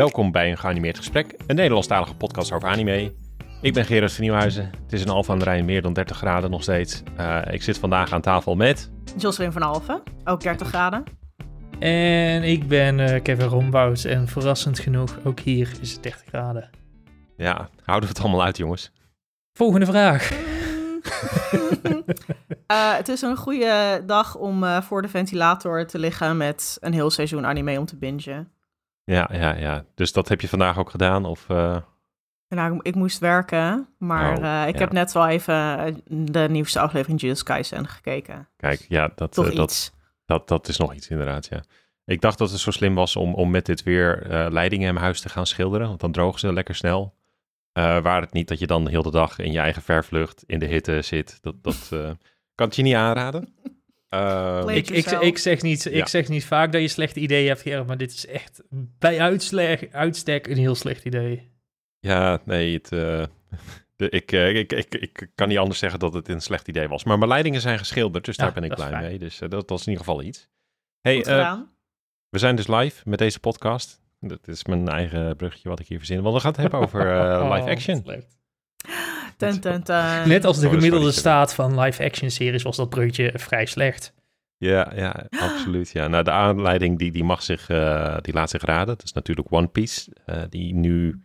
Welkom bij een geanimeerd gesprek, een Nederlandstalige podcast over anime. Ik ben Gerard van Nieuwhuizen. Het is in Alphen aan de Rijn meer dan 30 graden nog steeds. Uh, ik zit vandaag aan tafel met... Jocelyn van Alphen, ook 30 graden. En ik ben uh, Kevin Rombouts en verrassend genoeg, ook hier is het 30 graden. Ja, houden we het allemaal uit jongens. Volgende vraag. uh, het is een goede dag om uh, voor de ventilator te liggen met een heel seizoen anime om te bingen. Ja, ja, ja. Dus dat heb je vandaag ook gedaan? Of, uh... Nou, ik moest werken, maar oh, ik ja. heb net wel even de nieuwste aflevering Jules Kaisen gekeken. Kijk, ja, dat, dat. Dat, dat is nog iets inderdaad, ja. Ik dacht dat het zo slim was om, om met dit weer leidingen in huis te gaan schilderen, want dan drogen ze lekker snel. Waar het niet dat je dan de hele dag in je eigen vervlucht in de hitte zit. Dat, dat kan het je niet aanraden. Uh, ik, ik, ik, zeg niet, ik zeg niet vaak dat je slechte ideeën hebt, Gerard, maar dit is echt bij uitstek, uitstek een heel slecht idee. Ja, nee, het, de, ik, ik, ik, ik kan niet anders zeggen dat het een slecht idee was. Maar mijn leidingen zijn geschilderd, dus ja, daar ben ik blij mee. Dus dat, dat is in ieder geval iets. Hey, we zijn dus live met deze podcast. Dat is mijn eigen bruggetje wat ik hier verzin. Want we gaan het hebben over uh, live action. Oh, ten, ten, ten. Net als de gemiddelde staat van live action series was dat bruggetje vrij slecht. Ja, ja, absoluut. Ja. Nou, de aanleiding die, die mag zich, uh, die laat zich raden. Dat is natuurlijk One Piece, uh, die nu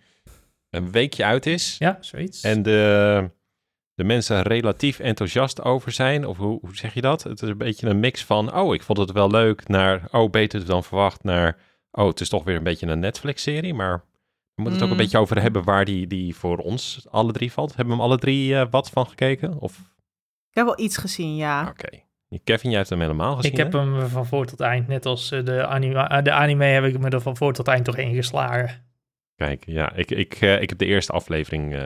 een weekje uit is. Ja, zoiets. En de, de mensen relatief enthousiast over zijn. Of hoe, hoe zeg je dat? Het is een beetje een mix van, oh, ik vond het wel leuk, naar, oh, beter dan verwacht, naar oh, het is toch weer een beetje een Netflix-serie, maar we moeten het ook een beetje over hebben waar die, die voor ons alle drie valt. Hebben we hem alle drie uh, wat van gekeken? Of? Ik heb wel iets gezien, ja. Oké. Okay. Kevin, jij hebt hem helemaal gezien, Ik heb hè? hem van voor tot eind, net als de anime, de anime heb ik me er van voor tot eind toch ingeslagen. Kijk, ja, ik, ik, uh, ik heb de eerste aflevering uh,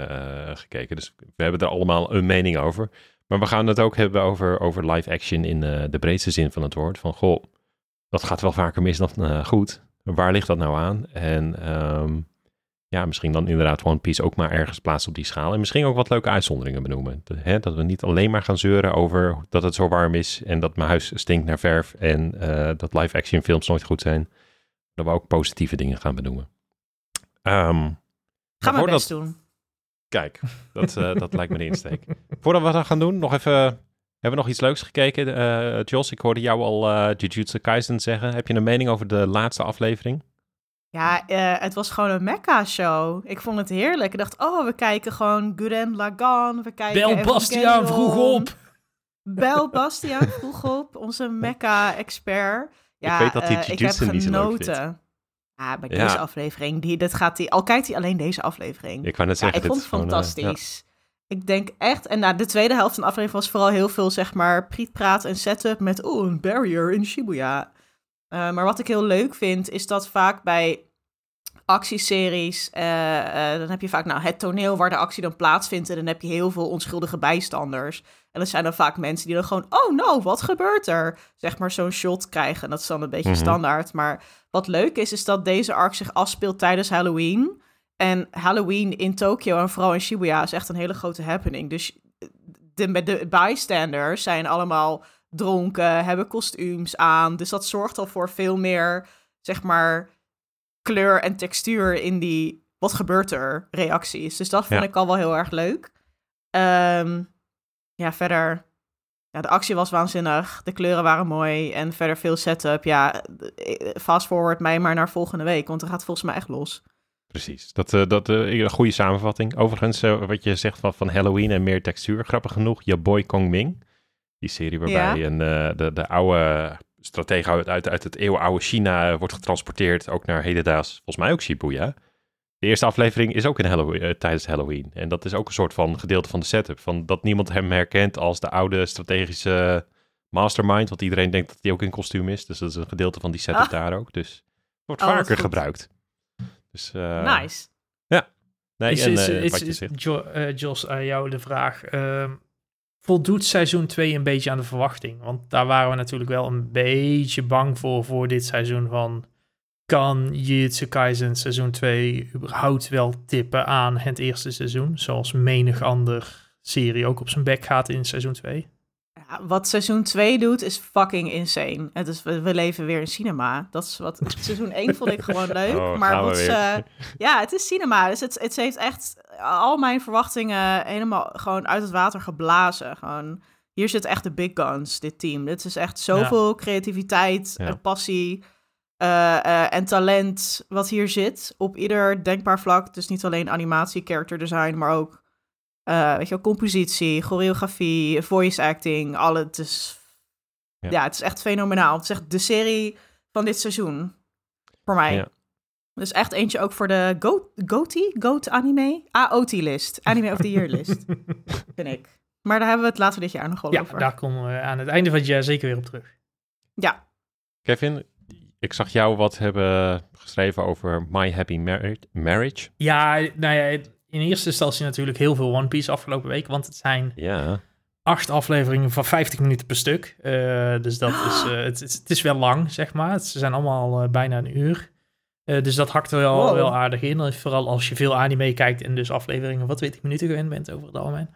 gekeken, dus we hebben er allemaal een mening over. Maar we gaan het ook hebben over, over live action in de breedste zin van het woord. Van, goh, dat gaat wel vaker mis dan goed. Waar ligt dat nou aan? En um, ja, misschien dan inderdaad One Piece ook maar ergens plaatsen op die schaal. En misschien ook wat leuke uitzonderingen benoemen. De, hè, dat we niet alleen maar gaan zeuren over dat het zo warm is en dat mijn huis stinkt naar verf en uh, dat live-action films nooit goed zijn. Dat we ook positieve dingen gaan benoemen. Um, Ga maar best dat... doen. Kijk, dat, uh, dat lijkt me de insteek. Voordat we dat gaan doen, nog even hebben we nog iets leuks gekeken? Uh, Jos, ik hoorde jou al Jujutsu Kaisen zeggen. Heb je een mening over de laatste aflevering? Ja, uh, het was gewoon een Mecca-show. Ik vond het heerlijk. Ik dacht, oh, we kijken gewoon Guren Lagan. We kijken Bel Bastiaan vroeg op. Bel Bastiaan vroeg op, onze Mecca-expert. Ja, ik weet dat hij Jujutsu ik heb genoten. Ja, bij deze ja. aflevering. Die, dat gaat hij, al kijkt hij alleen deze aflevering. Ik, net zeggen, ja, ik vond het fantastisch. Ik denk echt, en nou, de tweede helft van de aflevering was vooral heel veel, zeg maar, prietpraat en setup met, oh, een barrier in Shibuya. Uh, maar wat ik heel leuk vind, is dat vaak bij actieseries, uh, uh, dan heb je vaak nou, het toneel waar de actie dan plaatsvindt en dan heb je heel veel onschuldige bijstanders. En dat zijn dan vaak mensen die dan gewoon, oh no, wat gebeurt er? Zeg maar zo'n shot krijgen. Dat is dan een beetje mm-hmm. standaard. Maar wat leuk is, is dat deze arc zich afspeelt tijdens Halloween. En Halloween in Tokio en vooral in Shibuya is echt een hele grote happening. Dus de, de bystanders zijn allemaal dronken, hebben kostuums aan. Dus dat zorgt al voor veel meer, zeg maar, kleur en textuur in die wat gebeurt er reacties. Dus dat vond ja. ik al wel heel erg leuk. Um, ja, verder. Ja, de actie was waanzinnig. De kleuren waren mooi. En verder veel setup. Ja, fast forward mij maar naar volgende week. Want er gaat volgens mij echt los. Precies, dat, uh, dat uh, een goede samenvatting. Overigens, uh, wat je zegt van, van Halloween en meer textuur, grappig genoeg, je boy Kong Ming. Die serie waarbij ja. een, de, de oude stratege uit, uit, uit het eeuwenoude China wordt getransporteerd, ook naar hedendaags, volgens mij ook Shibuya. De eerste aflevering is ook in Halloween, tijdens Halloween. En dat is ook een soort van gedeelte van de setup. Van dat niemand hem herkent als de oude strategische mastermind. Want iedereen denkt dat hij ook in kostuum is. Dus dat is een gedeelte van die setup ah. daar ook. Dus wordt oh, vaker gebruikt. Dus, uh, nice. Ja. Nee, is, en, is, uh, is, wat je zegt. Jo, uh, Jos, aan jou de vraag. Voldoet seizoen 2 een beetje aan de verwachting? Want daar waren we natuurlijk wel een beetje bang voor, voor dit seizoen van... Kan Jujutsu Kaisen seizoen 2 überhaupt wel tippen aan het eerste seizoen? Zoals menig ander serie ook op zijn bek gaat in seizoen 2? Wat seizoen 2 doet, is fucking insane. Het is, we, we leven weer in cinema. Dat is wat seizoen 1 vond ik gewoon leuk. Oh, maar wat ze, ja, het is cinema. Dus het, het heeft echt al mijn verwachtingen helemaal gewoon uit het water geblazen. Gewoon, hier zit echt de big guns, dit team. Dit is echt zoveel creativiteit, Ja. en passie eh, eh, en talent wat hier zit. Op ieder denkbaar vlak. Dus niet alleen animatie, character design, maar ook eh, weet je wel, compositie, choreografie, voice acting, alle. Het is, Ja. ja. het is echt fenomenaal. Het is echt de serie van dit seizoen. Voor mij. Ja. Dus echt eentje ook voor de Go GOTY, GOAT anime, AOT-list, Anime of the Year list, vind ik. Maar daar hebben we het later dit jaar nog wel Ja, over. daar komen we aan het einde van het jaar zeker weer op terug. Ja, Kevin, ik zag jou wat hebben geschreven over My Happy Marri- Marriage. Ja, nou ja, in eerste instantie natuurlijk heel veel One Piece afgelopen week, want het zijn Ja, acht afleveringen van 50 minuten per stuk. Eh, dus dat is, eh, het, is- het is wel lang, zeg maar. Ze zijn allemaal eh, bijna een uur. Dus dat hakt er wel, Wow. wel aardig in. Vooral als je veel anime kijkt en dus afleveringen van 20 minuten gewend bent over het algemeen.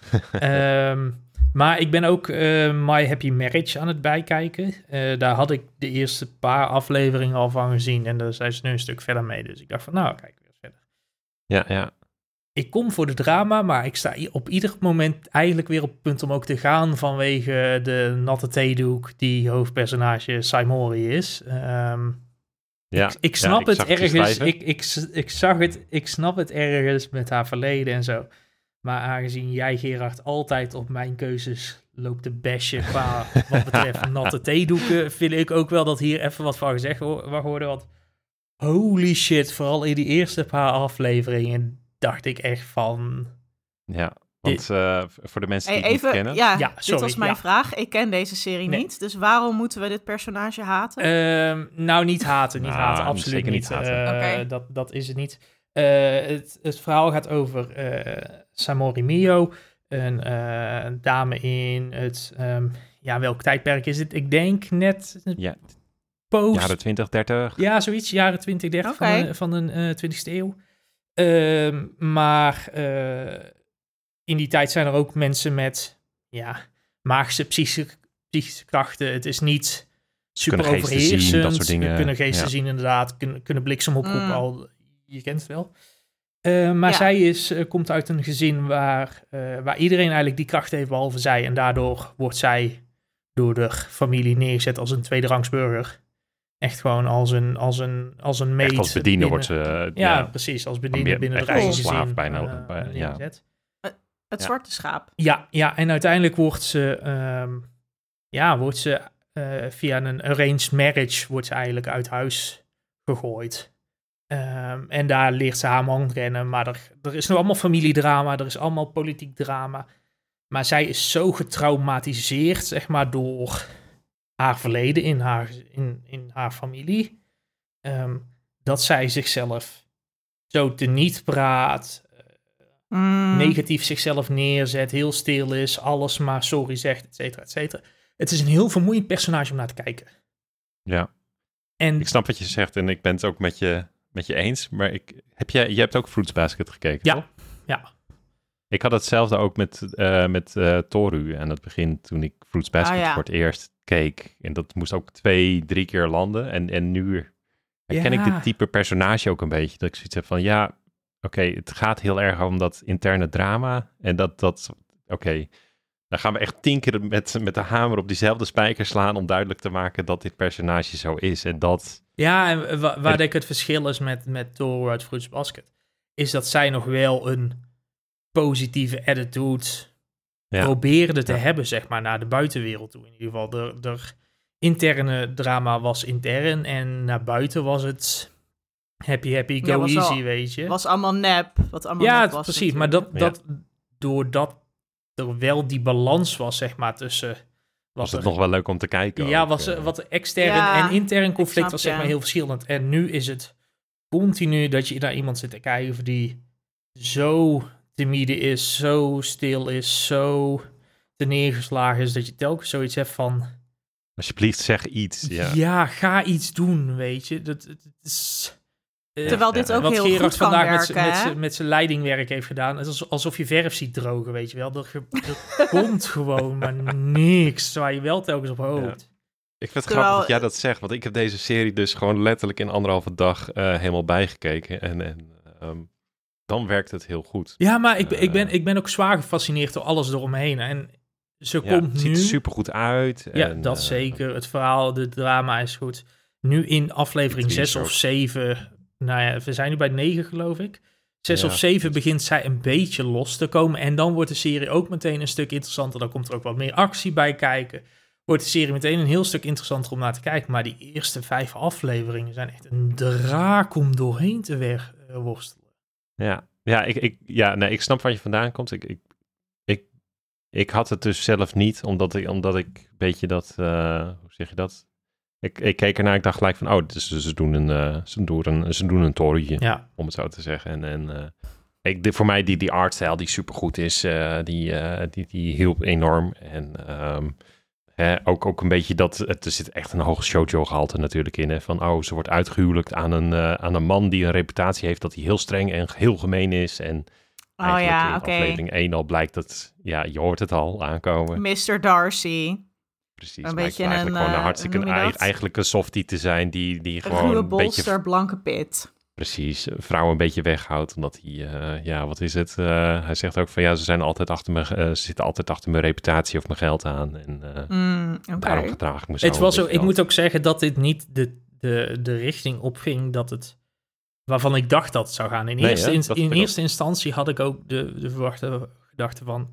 Ehm, maar ik ben ook My Happy Marriage aan het bijkijken. Daar had ik de eerste paar afleveringen al van gezien. En daar zijn ze nu een stuk verder mee. Dus ik dacht van, nou, kijk weer verder. ja, ja. Ik kom voor de drama, maar ik sta op ieder moment eigenlijk weer op het punt om ook te gaan vanwege de natte theedoek die hoofdpersonage Saimori is. Ehm, ja. ik, ik snap ik het ergens. Ik, ik, ik zag het. Ik snap het ergens met haar verleden en zo. Maar aangezien jij, Gerard, altijd op mijn keuzes loopt te bashen qua wat betreft natte theedoeken, vind ik ook wel dat hier even wat van gezegd mag worden. Want holy shit, vooral in die eerste paar afleveringen dacht ik echt van... Ja, want eh, voor de mensen die Hey, het niet even, kennen. ja, Ja, dit sorry, was mijn ja. vraag. Ik ken deze serie Nee. niet, dus waarom moeten we dit personage haten? Ehm, nou, niet haten, niet Nou, haten, absoluut niet niet. haten. Eh, dat, dat is het niet. Eh, het, het verhaal gaat over eh, Samori Mio, een eh, dame in het, ehm, ja, welk tijdperk is het? Ik denk net Ja, post, jaren 20, 30. ja, zoiets, jaren 20, 30 van, van de eh, 20e eeuw. Ehm, maar eh, in die tijd zijn er ook mensen met, ja, magische psychische, psychische krachten. Het is niet super Kunnen geesten zien, overheersend. dat soort dingen. Kunnen geesten Ja. zien inderdaad, kunnen, kunnen bliksem oproepen, Mm. al, je kent het wel. Eh, maar Ja. zij is, eh, komt uit een gezin waar, eh, waar iedereen eigenlijk die kracht heeft, behalve zij. En daardoor wordt zij door de familie neergezet als een tweederangs burger. Echt gewoon als een, als een, als een meid. Echt als bediende binnen- wordt ze... eh, Ja, precies, als bediende meer- binnen het rijksgezin. slaaf bijna, bij- ja. het ja. zwarte schaap. Ja, ja, en uiteindelijk wordt ze, ehm, ja, wordt ze eh, via een arranged marriage wordt ze eigenlijk uit huis gegooid. Ehm, en daar leert ze haar man kennen, maar er, er is nog allemaal familiedrama, er is allemaal politiek drama. Maar zij is zo getraumatiseerd, zeg maar, door haar verleden in haar, in, in haar familie, ehm, dat zij zichzelf zo teniet praat, Mm, negatief zichzelf neerzet, heel stil is, alles maar sorry zegt, et cetera, et cetera. Het is een heel vermoeiend personage om naar te kijken. Ja, En ik snap wat je zegt en ik ben het ook met je, met je eens. Maar ik, heb jij, je hebt ook Fruits Basket gekeken, Ja, toch? ja. Ik had hetzelfde ook met, eh met eh, Toru aan het begin toen ik Fruits Basket Ah, ja. voor het eerst keek. En dat moest ook twee, drie keer landen. En, en nu herken ik dit type personage ook een beetje. Dat ik zoiets heb van, ja, oké, het gaat heel erg om dat interne drama. En dat, dat oké, dan gaan we echt tien keer met, met de hamer op diezelfde spijker slaan om duidelijk te maken dat dit personage zo is. En dat, ja, en wa- waar En- denk ik het verschil is met, met Toro uit Fruits Basket, is dat zij nog wel een positieve attitude ja, probeerde te Ja. hebben, zeg maar, naar de buitenwereld toe. In ieder geval, de, de interne drama was intern en naar buiten was het happy, happy, go Ja, easy, weet je. was allemaal nep. Wat allemaal ja, nep was precies. Maar dat, dat, doordat er wel die balans was, zeg maar, tussen... was het nog wel leuk om te kijken. ja, ook, was, eh. wat extern Ja, en intern conflict snap was zeg maar heel verschillend. En nu is het continu dat je naar iemand zit te kijken die zo timide is, zo stil is, zo te neergeslagen is, dat je telkens zoiets hebt van... Alsjeblieft, zeg iets. Ja. Ja, ga iets doen, weet je. Dat, is... eh, Terwijl dit ook wat heel Gerard goed kan vandaag met werken, zijn leidingwerk heeft gedaan. Het is alsof je verf ziet drogen, weet je wel. Er, er komt gewoon maar niks waar je wel telkens op hoopt. Ik vind het Terwijl- grappig dat jij dat zegt, want ik heb deze serie dus gewoon letterlijk in anderhalve dag eh, helemaal bijgekeken. En, en ehm, dan werkt het heel goed. Ja, maar ik, ben- ik, ben, Eh. ik ben ook zwaar gefascineerd door alles eromheen. En ze Ja, komt het ziet nu... er super goed uit. Ja, en, dat eh, zeker. Het verhaal, de drama is goed. Nu in aflevering Het 6 is of ook. 7, nou ja, we zijn nu bij 9 geloof ik. 6 Ja, of 7 iets. begint zij een beetje los te komen. En dan wordt de serie ook meteen een stuk interessanter. Dan komt er ook wat meer actie bij kijken. Wordt de serie meteen een heel stuk interessanter om naar te kijken. Maar die eerste vijf afleveringen zijn echt een draak om doorheen te eh, worstelen. Ja, ja, ik, ik, ja nee, ik snap waar je vandaan komt. Ik, ik, ik, ik had het dus zelf niet, omdat ik, omdat ik een beetje dat, eh, hoe zeg je dat? Ik, ik keek ernaar, ik dacht gelijk van, oh, dus ze doen een, eh, ze doen een, ze doen een torentje, Ja, om het zo te zeggen. En, en eh, ik, de, voor mij die, die artstijl die supergoed is, die, die, die hielp enorm. En ehm, hè, ook, ook een beetje dat, het, er zit echt een hoge shoujo gehalte natuurlijk in. Hè, van, oh, ze wordt uitgehuwelijkt aan een, eh, aan een man die een reputatie heeft dat hij heel streng en heel gemeen is. En Oh eigenlijk ja, in oké. aflevering 1 al blijkt dat, ja, je hoort het al aankomen. Mr. Darcy. Precies, een beetje eigenlijk een, gewoon een eh, hartstikke eigenlijk een softie te zijn die, die gewoon een beetje bolster, blanke pit. Precies, vrouwen een beetje weghoudt. Omdat hij, eh, ja, wat is het? Eh, hij zegt ook van ja, ze zijn altijd achter me, eh, ze zitten altijd achter mijn reputatie of mijn geld aan. En eh, Mm, daarom gedraag ik me zo. Het was ook, ik moet ook zeggen dat dit niet de, de, de richting opging dat het, waarvan ik dacht dat het zou gaan. In, Nee, eerste, in, eerste instantie had ik ook de, de verwachte gedachte van,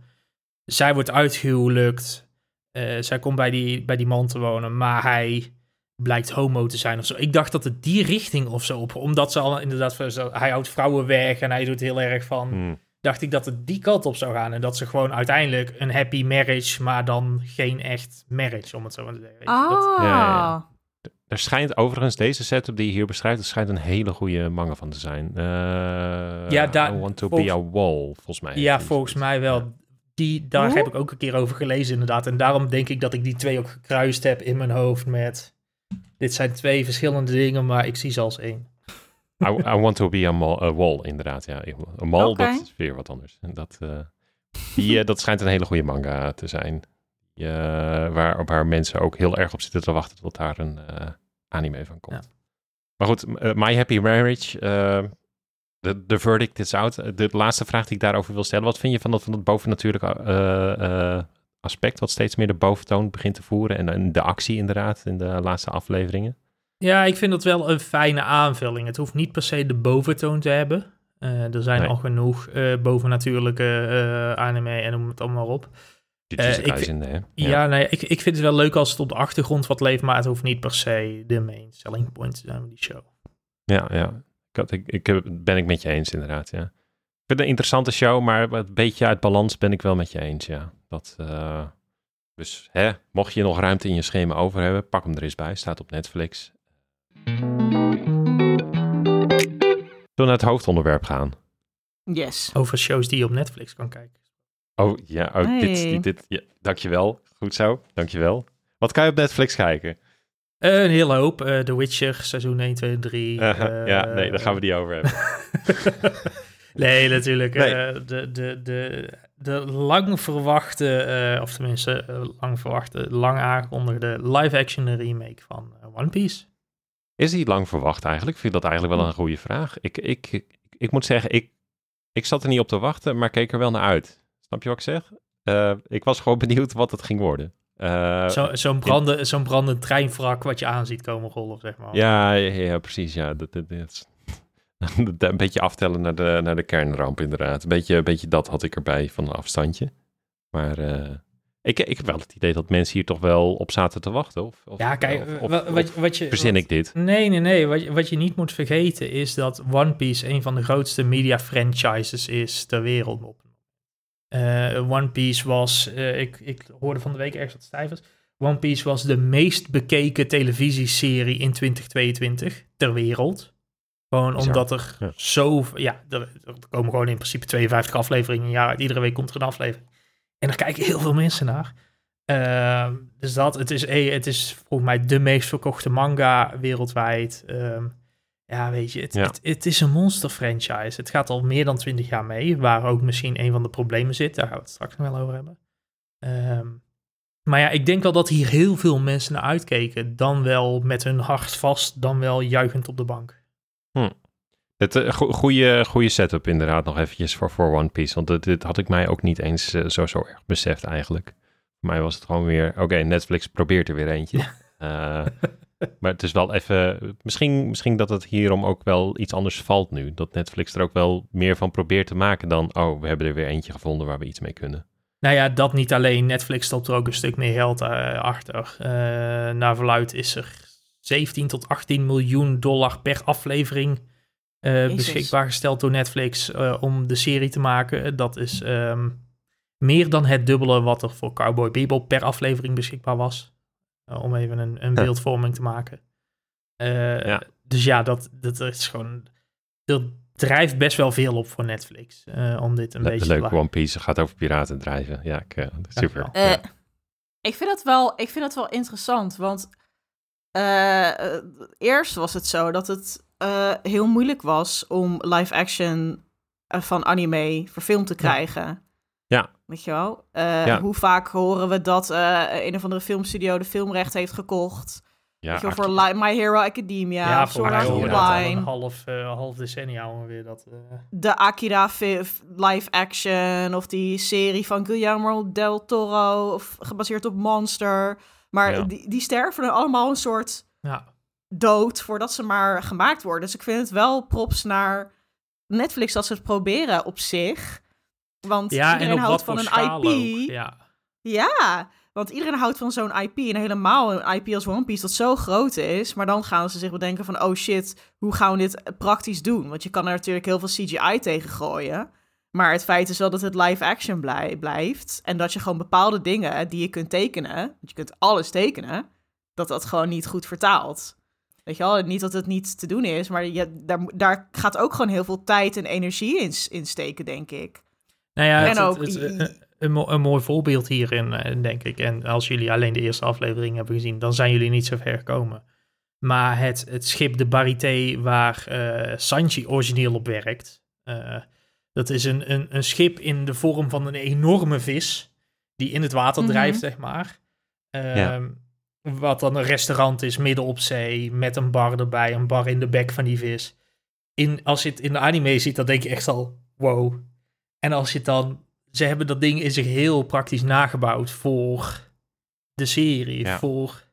zij wordt uitgehuwelijkt, eh, zij komt bij die, bij die man te wonen, maar hij blijkt homo te zijn of zo. Ik dacht dat het die richting of zo op, omdat ze al inderdaad, van zo, hij houdt vrouwen weg en hij doet heel erg van, Hmm. dacht ik dat het die kant op zou gaan. En dat ze gewoon uiteindelijk een happy marriage, maar dan geen echt marriage, om het zo maar te zeggen. Weet je, dat- Ah. Ja, ja, Er schijnt overigens, deze setup die je hier beschrijft, er schijnt een hele goede manga van te zijn. Eh, Ja, daar- I want to be a wall, volgens mij. Ja, volgens mij wel. Die, daar Hoe? heb ik ook een keer over gelezen, inderdaad. En daarom denk ik dat ik die twee ook gekruist heb in mijn hoofd met... Dit zijn twee verschillende dingen, maar ik zie ze als één. I, I want to be a, mall, a wall, inderdaad. Ja. Een mall, dat is weer wat anders. En Dat, eh, die, eh, dat schijnt een hele goede manga te zijn. Die, eh, waar, waar mensen ook heel erg op zitten te wachten tot daar een eh, anime van komt. Ja. Maar goed, My Happy Marriage, eh, de, de verdict is out. De laatste vraag die ik daarover wil stellen. Wat vind je van dat, van dat bovennatuurlijke eh, eh, aspect... wat steeds meer de boventoon begint te voeren... en, en de actie inderdaad in de laatste afleveringen? Ja, ik vind dat wel een fijne aanvulling. Het hoeft niet per se de boventoon te hebben. Eh, er zijn Nee. al genoeg eh, bovennatuurlijke eh, anime en noem het allemaal op. Ik hè? Ja, nee, ik, ik vind het wel leuk als het op de achtergrond wat leeft, maar het hoeft niet per se de main selling point te zijn van die show. Ja, ja. Ik, had, ik, ben ik met je eens, inderdaad. Ja. Ik vind het een interessante show, maar een beetje uit balans ben ik wel met je eens. Ja. Dat, eh, dus hè, mocht je nog ruimte in je schema over hebben, pak hem er eens bij. Staat op Netflix. Zullen we naar het hoofdonderwerp gaan? Yes. Over shows die je op Netflix kan kijken. Oh ja, oh, Hey. dit, dit, dit, ja, dankjewel. Goed zo, dankjewel. Wat kan je op Netflix kijken? Een hele hoop. Eh, The Witcher, seizoen 1, 2 en 3. Uh, eh, ja, nee, daar gaan we die over hebben. nee, natuurlijk. Nee. eh, de, de, de, de lang verwachte, eh, of tenminste eh, lang verwachte, lang aangekondigde live-action remake van eh, One Piece. Is die lang verwacht eigenlijk? Ik vind dat eigenlijk wel een goede vraag. Ik, ik, ik, moet zeggen, ik, ik zat er niet op te wachten, maar keek er wel naar uit. Snap je wat ik zeg? Ik was gewoon benieuwd wat het ging worden. Eh, Zo, zo'n, branden, zo'n brandend treinwrak wat je aan ziet komen rollen, zeg maar. ja, ja, ja, precies. Ja, dat, dat, dat- een beetje aftellen naar de, naar de kernramp, inderdaad. Een beetje, een beetje dat had ik erbij van een afstandje. Maar eh, ik, ik heb wel het idee dat mensen hier toch wel op zaten te wachten. Of, of, Ja, kijk, of- of- wat, wat, je... verzin ik dit? Nee, nee, nee. Wat je, wat je niet moet vergeten is dat One Piece een van de grootste media franchises is ter wereld. Op. Eh, One Piece was, eh, ik, ik hoorde van de week ergens wat stijvers. One Piece was de meest bekeken televisieserie in 2022 ter wereld. Gewoon Bizar. omdat er Ja. zo, ja, er, er komen gewoon in principe 52 afleveringen een jaar uit. Iedere week komt er een aflevering. En daar kijken heel veel mensen naar. Ehm, dus dat, het is, eh, het is volgens mij de meest verkochte manga wereldwijd. Ehm, Ja, weet je, het, Ja. het, het is een monster franchise. Het gaat al meer dan twintig jaar mee, waar ook misschien een van de problemen zit. Daar gaan we het straks nog wel over hebben. Ehm, maar ja, ik denk wel dat hier heel veel mensen naar uitkeken. Dan wel met hun hart vast, dan wel juichend op de bank. Het eh, go- goede, goede setup inderdaad nog eventjes voor, voor One Piece. Want dit, dit had ik mij ook niet eens eh, zo, zo erg beseft eigenlijk. Voor mij was het gewoon weer... Oké, Netflix probeert er weer eentje. Eh, maar het is wel even... Misschien, misschien dat het hierom ook wel iets anders valt nu. Dat Netflix er ook wel meer van probeert te maken dan... Oh, we hebben er weer eentje gevonden waar we iets mee kunnen. Nou ja, dat niet alleen. Netflix stopt er ook een stuk meer geld achter. Naar verluid is er 17 tot 18 miljoen dollar per aflevering eh, beschikbaar gesteld door Netflix eh, om de serie te maken. Dat is ehm, meer dan het dubbele wat er voor Cowboy Bebop per aflevering beschikbaar was. Eh, om even een, een Ja. beeldvorming te maken. Eh, Ja. Dus ja, dat, dat is gewoon... Er drijft best wel veel op voor Netflix eh, om dit een Le- beetje te leuk. One Piece gaat over piraten drijven. Ja, ik, super. Ja. Eh, ik, vind dat wel, ik vind dat wel interessant, want eh, eh, eerst was het zo dat het eh, heel moeilijk was om live-action eh, van anime verfilmd te krijgen. Ja. Weet je wel? Ja. Hoe vaak horen we dat een of andere filmstudio de filmrecht heeft gekocht? Ja, Weet je voor My Hero Academia, Ja, of voor Sword Art Online. een half, eh, half decennia ongeveer. Dat, eh, de Akira live action of die serie van Guillermo del Toro of gebaseerd op Monster. Maar Ja. die, die sterven er allemaal een soort ja. dood voordat ze maar gemaakt worden. Dus ik vind het wel props naar Netflix dat ze het proberen op zich. Want ja, en iedereen op houdt van een IP. ook. Ja. Ja, want iedereen houdt van zo'n IP. En helemaal een IP als One Piece dat zo groot is. Maar dan gaan ze zich bedenken van... oh shit, hoe gaan we dit praktisch doen? Want je kan er natuurlijk heel veel CGI tegen gooien. Maar het feit is wel dat het live action blij- blijft. En dat je gewoon bepaalde dingen die je kunt tekenen... want je kunt alles tekenen... dat dat gewoon niet goed vertaalt. Weet je wel, niet dat het niet te doen is... maar je, daar, daar gaat ook gewoon heel veel tijd en energie in, in steken, denk ik. Nou ja, En het, ook- het- een, een, mo- een mooi voorbeeld hierin, eh, denk ik. En als jullie alleen de eerste aflevering hebben gezien, dan zijn jullie niet zo ver gekomen. Maar het, het schip de Barité waar eh, Sanji origineel op werkt, eh, dat is een, een, een schip in de vorm van een enorme vis die in het water Mhm. drijft, zeg maar. Ehm, Ja. Wat dan een restaurant is midden op zee, met een bar erbij, een bar in de bek van die vis. In, als je het in de anime ziet, dan denk je echt al, wow. En als je het dan ze hebben dat ding in zich heel praktisch nagebouwd voor de serie. Ja. Voor,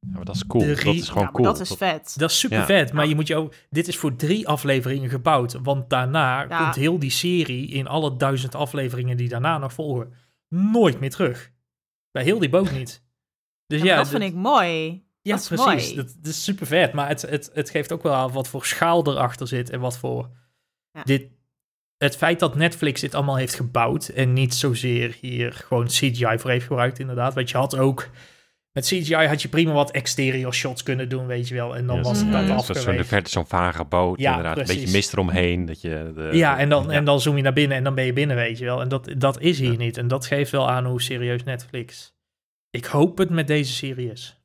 Ja, maar dat is cool. Dat is gewoon ja, cool. dat is vet. dat is super Ja. vet, maar je moet je ook, dit is voor drie afleveringen gebouwd. Want daarna Ja. komt heel die serie in alle duizend afleveringen die daarna nog volgen, nooit meer terug. Bij heel die boot niet. Dus Ja, dat dit- vind ik mooi. Ja, Dat precies. mooi. Dat, dat is super vet. Maar het, het, het geeft ook wel aan wat voor schaal erachter zit en wat voor. Ja. Dit, het feit dat Netflix dit allemaal heeft gebouwd en niet zozeer hier gewoon CGI voor heeft gebruikt, inderdaad. Want je had ook. Met CGI had je prima wat exterior shots kunnen doen, weet je wel. En dan was het Ja, af zo- zo in de verte zo'n vage boot, Ja, inderdaad. Een beetje mist eromheen. Dat je de, Ja, en dan, ja. en dan zoom je naar binnen en dan ben je binnen, weet je wel. En dat, dat is hier Ja. niet. En dat geeft wel aan hoe serieus Netflix. Ik hoop het met deze serie is.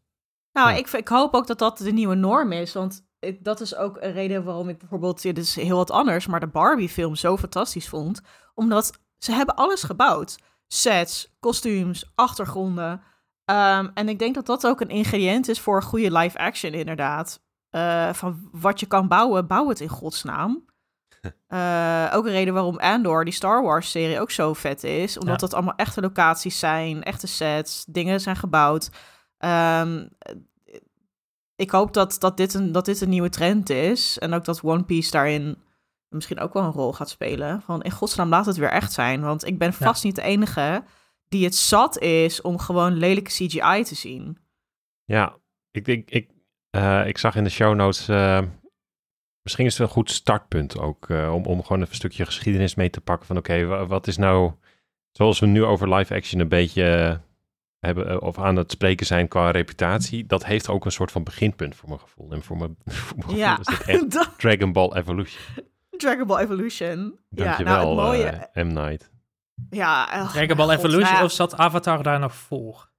Nou, Ja. ik, ik hoop ook dat dat de nieuwe norm is. Want dat is ook een reden waarom ik bijvoorbeeld, dit is heel wat anders, maar de Barbie-film zo fantastisch vond. Omdat ze hebben alles gebouwd. Sets, kostuums, achtergronden. Ehm, en ik denk dat dat ook een ingrediënt is voor goede live-action, inderdaad. Eh, van wat je kan bouwen, bouw het in godsnaam. Eh, ook een reden waarom Andor, die Star Wars-serie, ook zo vet is. Omdat Ja. dat allemaal echte locaties zijn, echte sets, dingen zijn gebouwd. Ehm, ik hoop dat, dat, dit een, dat dit een nieuwe trend is. En ook dat One Piece daarin misschien ook wel een rol gaat spelen. Van in godsnaam laat het weer echt zijn. Want ik ben vast niet de enige die het zat is om gewoon lelijke CGI te zien. Ja, ik, ik, ik, eh, ik zag in de show notes. eh, misschien is het een goed startpunt ook. eh, om, om gewoon even een stukje geschiedenis mee te pakken. Van oké, wa- wat is nou. Zoals we nu over live action een beetje hebben. eh, of aan het spreken zijn qua reputatie. Dat heeft ook een soort van beginpunt voor mijn gevoel. En voor mijn, voor mijn Ja, gevoel is dit echt Dat- Dragon Ball Evolution. Dragon Ball Evolution. ja, Dankjewel, nou, het mooie. eh, M. Night. ja, oh, Dragon Ball God, Evolution nou ja, of zat Avatar daar nog voor?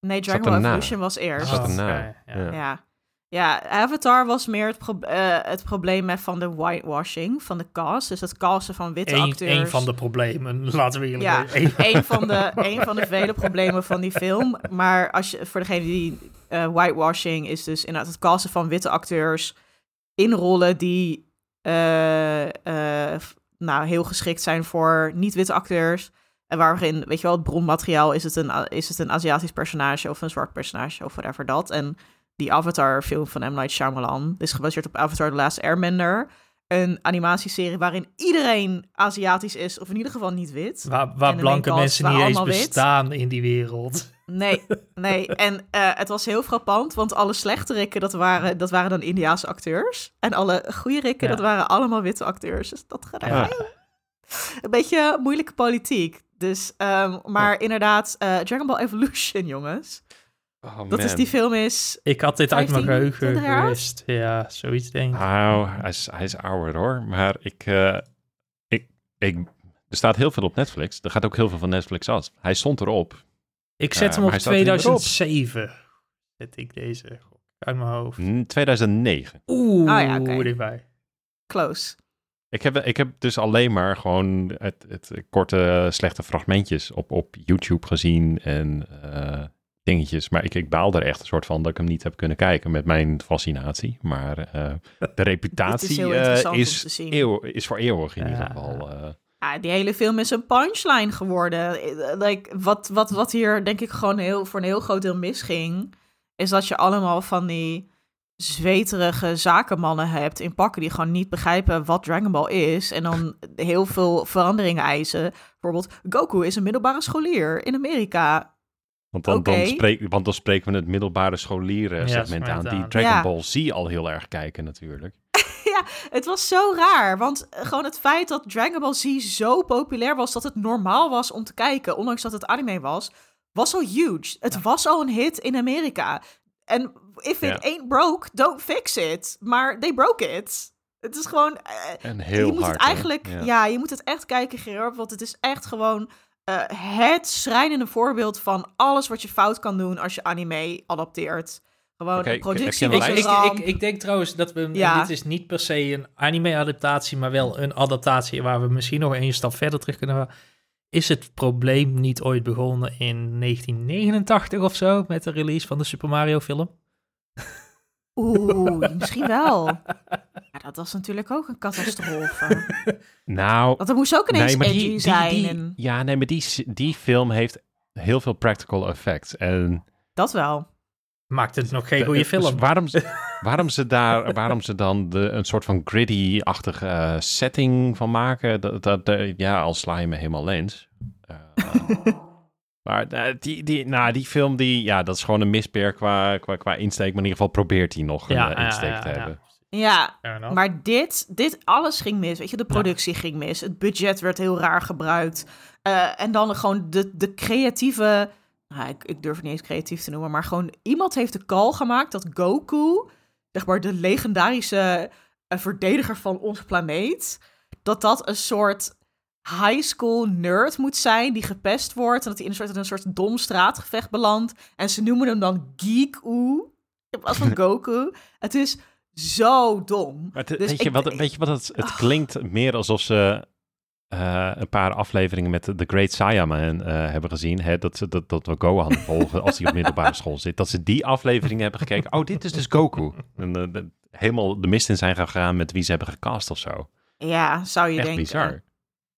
Nee, Dragon Ball. Evolution was eerst. Zat erna, oké, ja. ja. Ja. Avatar was meer het, pro- eh, het probleem met van de whitewashing van de cast. Dus het casten van witte Eén acteurs. een van de problemen, laten we eerlijk Ja, zijn. Eén- een van, de, een van de vele problemen van die film. Maar als je, voor degene die eh, whitewashing is dus inderdaad het casten van witte acteurs in rollen die eh, nou, heel geschikt zijn voor niet-witte acteurs. En waarin, weet je wel, het bronmateriaal is het, een, is het een Aziatisch personage of een zwart personage of whatever dat. En die Avatar-film van M. Night Shyamalan is gebaseerd op Avatar The Last Airbender. Een animatieserie waarin iedereen Aziatisch is, of in ieder geval niet wit. Waar, blanke mensen niet eens wit. bestaan in die wereld. Nee, nee. En eh, het was heel frappant, want alle slechterikken, dat waren, dat waren dan Indiaanse acteurs. En alle goede rikken, Ja. dat waren allemaal witte acteurs. Dus dat gaat Ja. een beetje moeilijke politiek. Dus, ehm, maar inderdaad, eh, Dragon Ball Evolution, jongens. Oh, Dat is die film is... Ik had dit uit mijn 15, geheugen 20 jaar? gewist. Ja, zoiets denk ik. Nou, hij is, hij is ouder hoor. Maar ik, eh, ik, ik, er staat heel veel op Netflix. Er gaat ook heel veel van Netflix af. Hij stond erop. Ik zet hem op hij staat er niet meer op. 2007. Zet ik deze uit mijn hoofd. Mm, 2009. Oeh, Ah ja, dichtbij. Close. Ik heb, ik heb dus alleen maar gewoon het, het korte slechte fragmentjes op, op YouTube gezien en eh, dingetjes. Maar ik, ik baal er echt een soort van dat ik hem niet heb kunnen kijken met mijn fascinatie. Maar eh, de reputatie eh, is, eeuw, is voor eeuwig in ieder geval. eh. Ja, die hele film is een punchline geworden. Like, wat, wat, wat hier denk ik gewoon heel, voor een heel groot deel misging, is dat je allemaal van die zweterige zakenmannen hebt in pakken die gewoon niet begrijpen wat Dragon Ball is en dan heel veel veranderingen eisen. Bijvoorbeeld, Goku is een middelbare scholier in Amerika. Want dan, spreek, want dan spreken we het middelbare scholieren Ja, segment aan, die aan. Dragon Ja. Ball Z al heel erg kijken natuurlijk. Het was zo raar, want eh, gewoon het feit dat Dragon Ball Z zo populair was dat het normaal was om te kijken, ondanks dat het anime was, was al huge. Het was al een hit in Amerika. En if it Ja. ain't broke, don't fix it. Maar they broke it. Het is gewoon... eh, En heel je moet hard. het eigenlijk... Ja. Ja. je moet het echt kijken, Gerard, want het is echt gewoon... eh, het schrijnende voorbeeld van alles wat je fout kan doen als je anime adapteert. Gewoon een productie een Ik, een ik, ik, denk trouwens dat we, Ja. dit is niet per se een anime-adaptatie, maar wel een adaptatie waar we misschien nog één stap verder terug kunnen gaan. Is het probleem niet ooit begonnen in 1989 of zo, met de release van de Super Mario film? Oeh, misschien wel. Maar dat was natuurlijk ook een catastrofe. Nou, Want er moest ook ineens nee, maar edgy die, zijn. die- en ja, nee, maar die, die film heeft heel veel practical effects. En dat wel. Maakt het nog geen de- goede dus film? waarom, ze- waarom, ze daar, waarom ze dan de, een soort van gritty-achtige eh, setting van maken, dat, dat, eh, ja, al sla je me helemaal lens. Eh, maar eh, die, die, nou, die film, die, ja, dat is gewoon een mispeer qua, qua, qua insteek. Maar in ieder geval probeert hij nog een Ja, eh, ja, insteek ja, te ja. hebben. Ja, maar dit, dit alles ging mis. Weet je, de productie ging mis. Het budget werd heel raar gebruikt. Eh, en dan gewoon de, de creatieve... Nou, ik, ik durf het niet eens creatief te noemen, maar gewoon iemand heeft de call gemaakt dat Goku, zeg maar de legendarische verdediger van onze planeet, dat dat een soort high school nerd moet zijn die gepest wordt en dat hij in een soort, in een soort dom straatgevecht belandt. En ze noemen hem dan Geek-Oe in plaats van Goku. Het is zo dom. Het- Dus weet, je ik- wat, weet je wat het, het klinkt meer alsof ze eh, een paar afleveringen met The Great Saiyaman eh hebben gezien. Hè, dat, ze, dat, dat we Gohan volgen als hij op middelbare school zit. Dat ze die afleveringen hebben gekeken. Oh, dit is dus Goku. En eh, de- helemaal de mist in zijn gegaan met wie ze hebben gecast of zo. Ja, zou je Echt denken. bizar.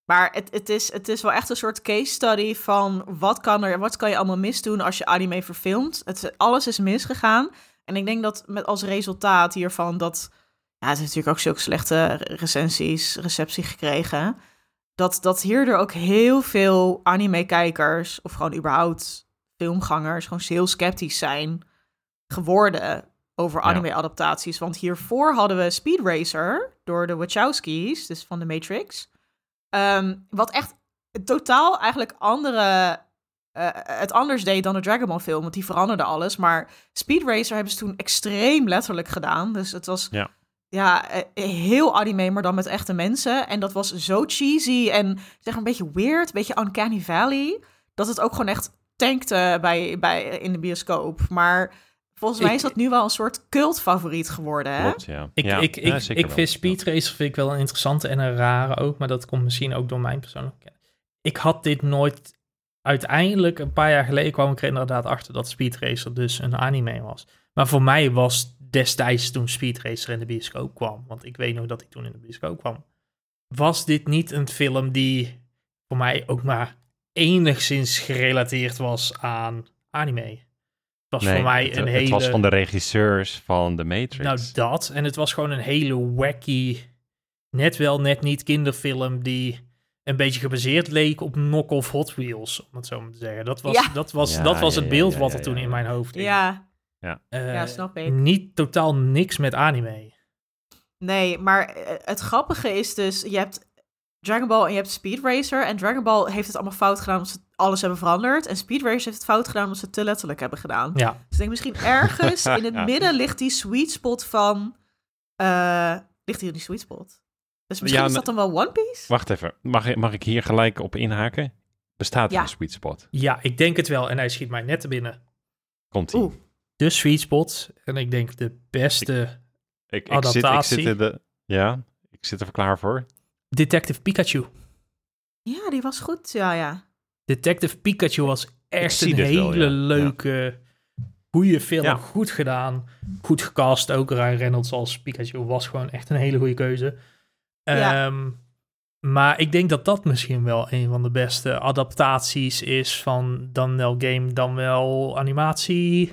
Maar het, het, is, het is wel echt een soort case study van wat kan er, wat kan je allemaal misdoen als je anime verfilmt. Het, alles is misgegaan. En ik denk dat met als resultaat hiervan dat, ja, het heeft natuurlijk ook zulke slechte recensies, receptie gekregen. Dat, dat hierdoor ook heel veel anime-kijkers, of gewoon überhaupt filmgangers, gewoon heel sceptisch zijn geworden over anime-adaptaties. Want hiervoor hadden we Speed Racer door de Wachowskis, dus van de Matrix. Ehm, wat echt totaal eigenlijk andere, eh, het anders deed dan de Dragon Ball film, want die veranderde alles. Maar Speed Racer hebben ze toen extreem letterlijk gedaan. Dus het was Ja. ja, eh, heel anime, maar dan met echte mensen. En dat was zo cheesy en zeg maar een beetje weird, een beetje Uncanny Valley, dat het ook gewoon echt tankte bij, bij, in de bioscoop. Maar volgens mij Ik- is dat nu wel een soort cultfavoriet geworden, hè? Klopt, ja. Ik, ja, ik, ik, ik vind Speed Racer vind ik wel een interessante en een rare ook, maar dat komt misschien ook door mijn persoonlijke kennis. Ik had dit nooit... Uiteindelijk, een paar jaar geleden, kwam ik er inderdaad achter dat Speed Racer dus een anime was. Maar voor mij was destijds toen Speed Racer in de bioscoop kwam, want ik weet nog dat hij toen in de bioscoop kwam, was dit niet een film die voor mij ook maar enigszins gerelateerd was aan anime. Het was Nee, voor mij het, een het hele... was van de regisseurs van The Matrix. Nou, dat. En het was gewoon een hele wacky, net wel, net niet kinderfilm die een beetje gebaseerd leek op knock-off Hot Wheels, om het zo maar te zeggen. Dat was, Ja. dat was, Ja, dat was ja, het beeld ja, wat ja, er toen ja, in mijn hoofd ging. Ja, Eh, ja, snap ik. Niet totaal niks met anime. Nee, maar eh, het grappige is dus, je hebt Dragon Ball en je hebt Speed Racer. En Dragon Ball heeft het allemaal fout gedaan omdat ze alles hebben veranderd. En Speed Racer heeft het fout gedaan omdat ze het te letterlijk hebben gedaan. Ja, Dus ik denk misschien ergens in het Ja. midden ligt die sweet spot van... eh, ligt hier die sweet spot? Dus misschien Ja, is dat dan wel One Piece? Wacht even, mag, ik- mag ik hier gelijk op inhaken? Bestaat er Ja. een sweet spot? ja, ik denk het wel. En hij schiet mij net te binnen. Komt ie. Oeh. De sweet spot. En ik denk de beste Ik, ik, zit, ik zit adaptatie. in de... Ja, ik zit er klaar voor. Detective Pikachu. Ja, die was goed. Ja, ja. Detective Pikachu was echt een hele wel, ja. leuke, goede film. Ja. Goed gedaan. Goed gecast. Ook Ryan Reynolds als Pikachu was gewoon echt een hele goede keuze. Ja. Ehm, maar ik denk dat dat misschien wel een van de beste adaptaties is van dan wel game, dan wel animatie.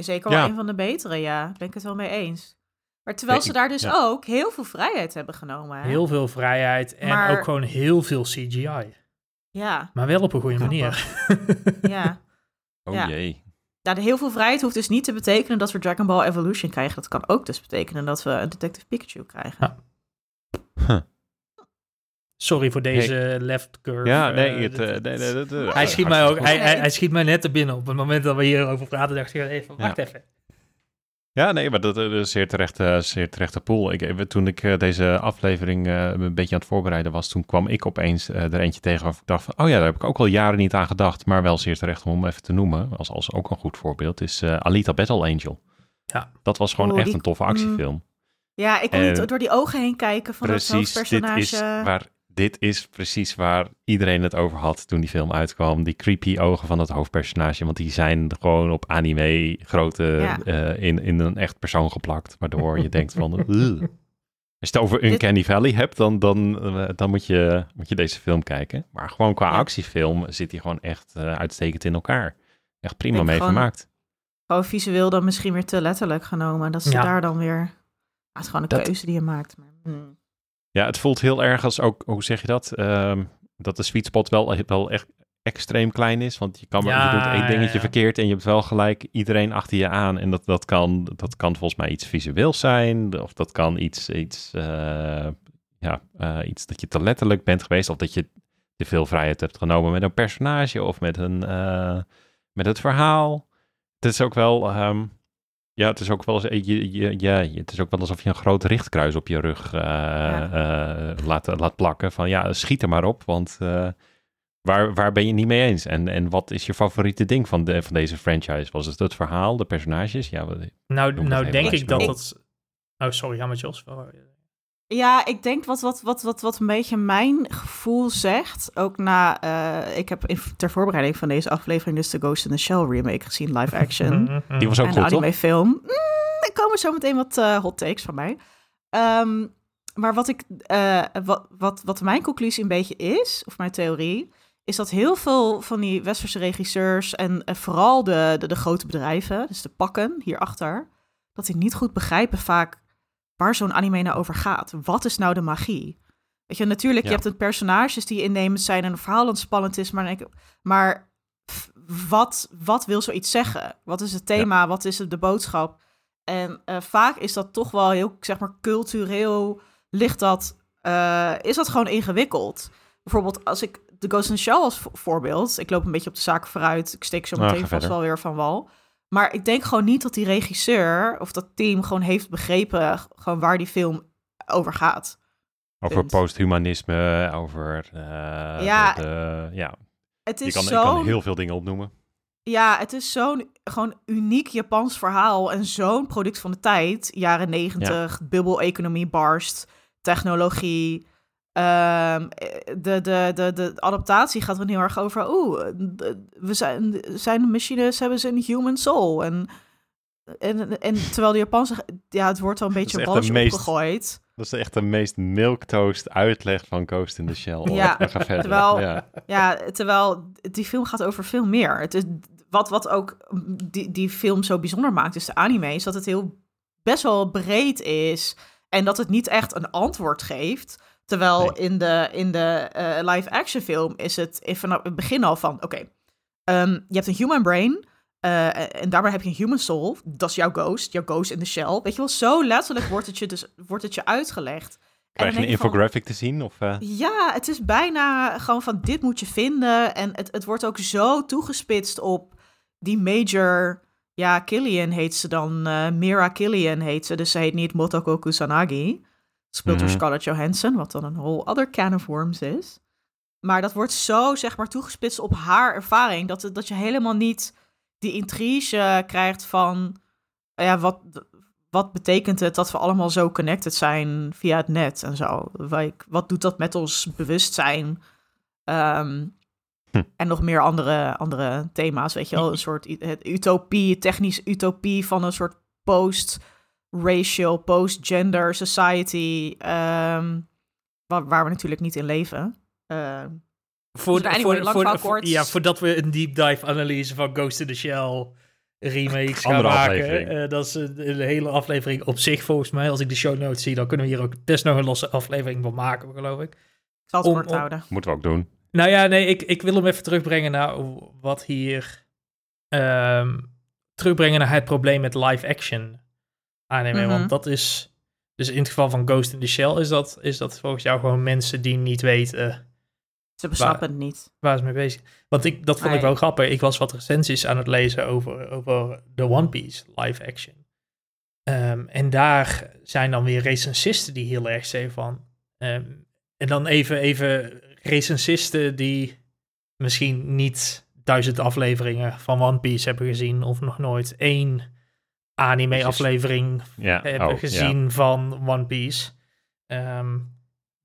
Zeker wel Ja. een van de betere, ja. Ben ik het wel mee eens. Maar terwijl ze daar dus ja. ook heel veel vrijheid hebben genomen. Hè? Heel veel vrijheid en Maar- ook gewoon heel veel CGI. Ja, Maar wel op een goede manier. ja. Oh Ja. jee. De heel veel vrijheid hoeft dus niet te betekenen dat we Dragon Ball Evolution krijgen. Dat kan ook dus betekenen dat we een Detective Pikachu krijgen. Huh. Sorry voor deze left curve. Ja, eh, nee, het, eh, dit- nee, nee, dat- dat- Hij schiet mij ook, hij, hij, hij schiet mij net te binnen. Op het moment dat we hierover praten, dacht ik even, wacht even. Ja, nee, maar dat, dat is zeer terecht, eh, zeer terechte pool. Ik, eh, toen ik eh, deze aflevering eh, een beetje aan het voorbereiden was, toen kwam ik opeens eh, er eentje tegen waarvan ik dacht van, oh ja, daar heb ik ook al jaren niet aan gedacht, maar wel zeer terecht om hem even te noemen, als, als ook een goed voorbeeld, is eh, Alita Battle Angel. Ja. Dat was gewoon echt die- een toffe actiefilm. Ja, ik kon En- niet door die ogen heen kijken van dat precies, dit is, waar, dit is precies waar iedereen het over had toen die film uitkwam. Die creepy ogen van het hoofdpersonage, want die zijn gewoon op anime grootte Ja. eh, in, in een echt persoon geplakt. Waardoor je denkt van... "Ugh." Als je het over Uncanny Valley hebt, dan, dan, eh, dan moet, je, moet je deze film kijken. Maar gewoon qua Ja. actiefilm zit hij gewoon echt eh, uitstekend in elkaar. Echt prima mee gewoon- vermaakt. Gewoon visueel dan misschien weer te letterlijk genomen. Dat ze Ja. daar dan weer... Ja, het is gewoon een Dat- keuze die je maakt. Maar, hmm. Ja, het voelt heel erg als ook, hoe zeg je dat? Ehm, dat de sweet spot wel, wel echt extreem klein is. Want je, kan maar, Ja, je doet één dingetje ja. verkeerd en je hebt wel gelijk iedereen achter je aan. En dat, dat, kan, dat kan volgens mij iets visueels zijn. Of dat kan iets, iets, eh, ja, eh, iets dat je te letterlijk bent geweest. Of dat je te veel vrijheid hebt genomen met een personage of met, een, eh, met het verhaal. Het is ook wel... ehm, ja, het is ook wel eens, je, je, je, het is ook wel alsof je een groot richtkruis op je rug eh, eh, laat, laat plakken. Van ja, schiet er maar op, want eh, waar, waar ben je niet mee eens? En, en wat is je favoriete ding van, de, van deze franchise? Was het het verhaal, de personages? Ja, wat- Nou, nou denk ik dat dat... Oh, sorry, ja, met Jos. Ja, ik denk wat, wat, wat, wat, wat een beetje mijn gevoel zegt. Ook na... eh, ik heb in, ter voorbereiding van deze aflevering dus de Ghost in the Shell remake gezien, live action. die was ook en goed, toch? anime film. Mm, er komen zo meteen wat eh, hot takes van mij. Ehm, maar wat, ik, eh, wat, wat, wat mijn conclusie een beetje is, of mijn theorie, is dat heel veel van die westerse regisseurs en vooral de, de, de grote bedrijven, dus de pakken hierachter, dat die niet goed begrijpen vaak waar zo'n anime nou over gaat. Wat is nou de magie? Weet je, natuurlijk, Ja. je hebt een personages die innemend zijn en een verhaal dat spannend is, maar, ik- maar wat, wat wil zoiets zeggen? Wat is het thema? Wat is het, de boodschap? En eh, vaak is dat toch wel heel, zeg maar, cultureel ligt dat, eh, is dat gewoon ingewikkeld. Bijvoorbeeld als ik de Ghost in the Shell als vo- voorbeeld, ik loop een beetje op de zaak vooruit, ik steek zo Nou, meteen ga vast wel weer van wal. Maar ik denk gewoon niet dat die regisseur of dat team gewoon heeft begrepen gewoon waar die film over gaat. Over posthumanisme, over... eh, Ja. de- de- ja. Het Je is kan, je zo kan heel veel dingen opnoemen. Ja, het is zo'n gewoon uniek Japans verhaal en zo'n product van de tijd. Jaren negentig, bubbel-economie barst, technologie. Ehm, de, de, de, de adaptatie gaat er heel erg over. Oeh, we zijn, zijn machines, hebben ze een human soul. En, en, en terwijl de Japanse, ja, het wordt wel een beetje is meest- opgegooid. Dat is echt de meest milktoast uitleg van Ghost in the Shell. ooit. Ja, terwijl- Ja. Ja, terwijl die film gaat over veel meer. Het is, wat, wat ook die, die film zo bijzonder maakt, dus de anime, is dat het heel best wel breed is. En dat het niet echt een antwoord geeft. Terwijl Nee. in de, in de eh, live-action film is het vanaf het begin al van... Oké, ehm, je hebt een human brain eh, en daarmee heb je een human soul. Dat is jouw ghost, jouw ghost in de shell. Weet je wel, zo letterlijk wordt het je, dus, wordt het je uitgelegd. Krijg je een van- infographic te zien? Of, eh, ja, het is bijna gewoon van dit moet je vinden. En het, het wordt ook zo toegespitst op die major... Ja, Killian heet ze dan. Mira Killian heet ze. Dus ze heet niet Motoko Kusanagi. Speelt door Mhm. Scarlett Johansson, wat dan een whole other can of worms is. Maar dat wordt zo, zeg maar, toegespitst op haar ervaring... dat, dat je helemaal niet die intrige krijgt van... Ja, wat, wat betekent het dat we allemaal zo connected zijn via het net en zo? Like, wat doet dat met ons bewustzijn? Ehm, Hm. En nog meer andere, andere thema's, weet je wel? Een soort het utopie, technische utopie van een soort post-racial, post-gender society, ehm, waar, waar we natuurlijk niet in leven. Ehm, Voor, Dus anyway, voor, lang voor, ja, voordat we een deep dive analyse van Ghost in the Shell remakes gaan Andere maken. eh, dat is een, een hele aflevering op zich volgens mij. Als ik de show notes zie, dan kunnen we hier ook best nog een losse aflevering van maken, geloof ik. ik zal het Om- kort om- houden. moeten we ook doen. Nou ja, nee, ik, ik wil hem even terugbrengen naar wat hier... ehm, terugbrengen naar het probleem met anime. Mhm. Want dat is... Dus in het geval van Ghost in the Shell is dat, is dat volgens jou gewoon mensen die niet weten Ze besnappen het niet. waar ze mee bezig Want ik, dat vond ik wel grappig. Ik was wat recensies aan het lezen over, over de One Piece live action. Ehm, en daar zijn dan weer recensisten die heel erg zeggen van... ehm, en dan even, even recensisten die misschien niet duizend afleveringen van One Piece hebben gezien... of nog nooit één anime-aflevering Ja. hebben oh, ja. gezien van One Piece. Ehm,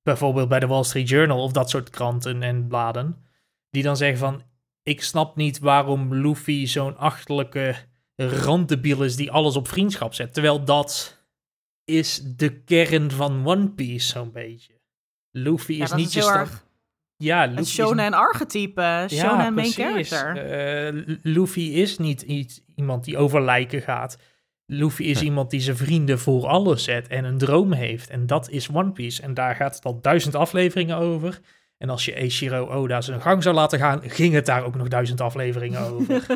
bijvoorbeeld bij de Wall Street Journal of dat soort kranten en bladen. Die dan zeggen van, ik snap niet waarom Luffy zo'n achterlijke randdebiel is die alles op vriendschap zet. Terwijl dat is de kern van One Piece zo'n beetje. Luffy Ja, is niet is je erg Ja, Luffy is shonen archetype, shonen main character. Eh, Luffy is niet iets, iemand die over lijken gaat. Luffy is Hm. iemand die zijn vrienden voor alles zet en een droom heeft. En dat is One Piece. En daar gaat het al duizend afleveringen over. En als je Eiichiro Oda zijn gang zou laten gaan, ging het daar ook nog duizend afleveringen over.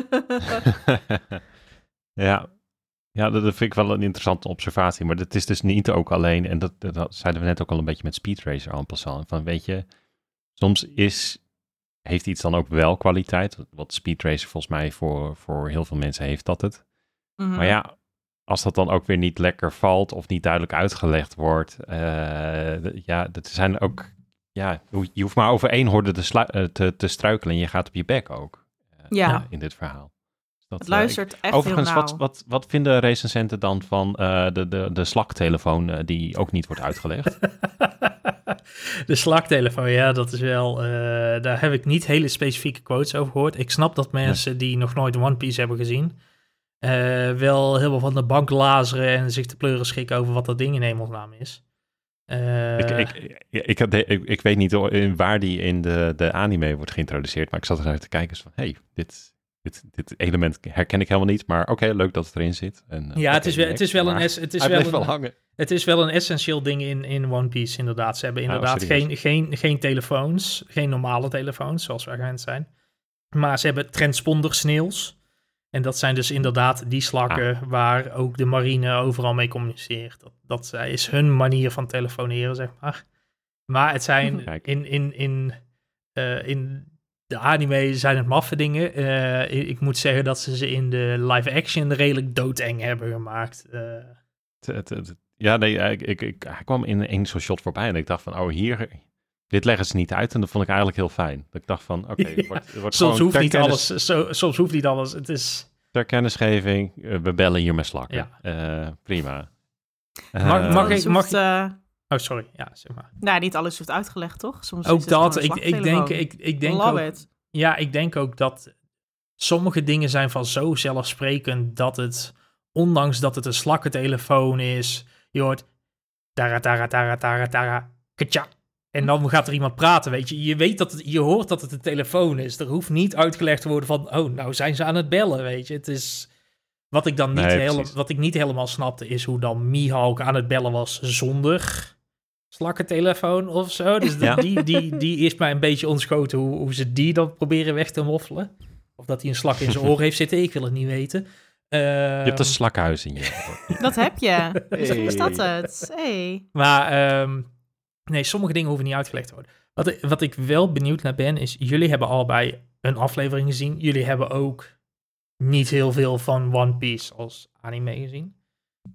ja. Ja, dat vind ik wel een interessante observatie. Maar dat is dus niet ook alleen, en dat, dat- dat zeiden we net ook al een beetje met Speed Racer en passant. Van weet je, soms is, heeft iets dan ook wel kwaliteit. Wat Speed Racer volgens mij voor, voor heel veel mensen heeft dat het. Mhm. Maar ja, als dat dan ook weer niet lekker valt of niet duidelijk uitgelegd wordt. eh, ja, dat zijn ook. Ja, je hoeft maar over één horde te, slu- eh, te, te struikelen en je gaat op je bek ook. eh, Ja. In dit verhaal. Dus dat, Het luistert echt Overigens, heel wat, wat, wat vinden recensenten dan van eh, de, de, de slaktelefoon eh, die ook niet wordt uitgelegd? de slaktelefoon, ja, dat is wel. eh, daar heb ik niet hele specifieke quotes over gehoord. Ik snap dat mensen die nog nooit One Piece hebben gezien. Eh, wel helemaal van de bank lazeren en zich te pleuren schikken over wat dat ding in hemelsnaam is. Eh, ik, ik, ik, ik, ik weet niet waar die in de, de anime wordt geïntroduceerd, maar ik zat eruit te kijken van, hey, dit, dit, dit element herken ik helemaal niet, maar oké, leuk dat het erin zit. En, eh, ja, het is wel, het is wel een, het is wel hangen. Het is wel een essentieel ding in, in One Piece, inderdaad. Ze hebben Oh, inderdaad geen, geen, geen telefoons, geen normale telefoons, zoals wij gewend zijn. Maar ze hebben transponder snails. En dat zijn dus inderdaad die slakken Ah. waar ook de marine overal mee communiceert. Dat, dat is hun manier van telefoneren, zeg maar. Maar het zijn Kijk. in, in, in, eh, in de anime zijn het maffe dingen. Eh, ik- moet zeggen dat ze ze in de live action redelijk doodeng hebben gemaakt. Eh, Het- het- het- ja, nee, ik, ik, ik, hij kwam in één zo'n shot voorbij en ik dacht van, oh, hier, dit leggen ze niet uit en dat vond ik eigenlijk heel fijn. Dat ik dacht van, oké, wordt, wordt Soms gewoon hoeft ter niet kennis- alles. Soms hoeft niet alles. Het is. Ter kennisgeving, eh, we bellen hier met slakken. Ja. Eh, prima. Mag- Eh, mag ik- mag hoeft, eh, Oh, sorry. Ja, zeg maar. nou, niet alles hoeft uitgelegd, toch? Soms is Ook dat. Ik, ik denk, ik, ik denk Love ook, it. Ja, ik denk ook dat sommige dingen zijn van zo zelfsprekend dat het, ondanks dat het een slakkentelefoon is, je hoort tara tara tara tara tara katja. En dan gaat er iemand praten, weet je. Je weet dat het, je hoort dat het een telefoon is. Er hoeft niet uitgelegd te worden van, oh, nou zijn ze aan het bellen, weet je. Het is, wat ik dan niet, Nee, precies. wat ik niet helemaal snapte, is hoe dan Mihawk aan het bellen was zonder slakkentelefoon of zo. Dus Ja. die, die, die is mij een beetje ontschoten hoe, hoe ze die dan proberen weg te moffelen. Of dat hij een slak in zijn oor heeft zitten, ik wil het niet weten. je hebt Ehm, een slakhuis in je. Dat heb je. Misschien is dat Hey. het. Hey. Maar ehm, nee, sommige dingen hoeven niet uitgelegd te worden. Wat, ik- wat ik wel benieuwd naar ben, is jullie hebben allebei een aflevering gezien. Jullie hebben ook niet heel veel van One Piece als anime gezien.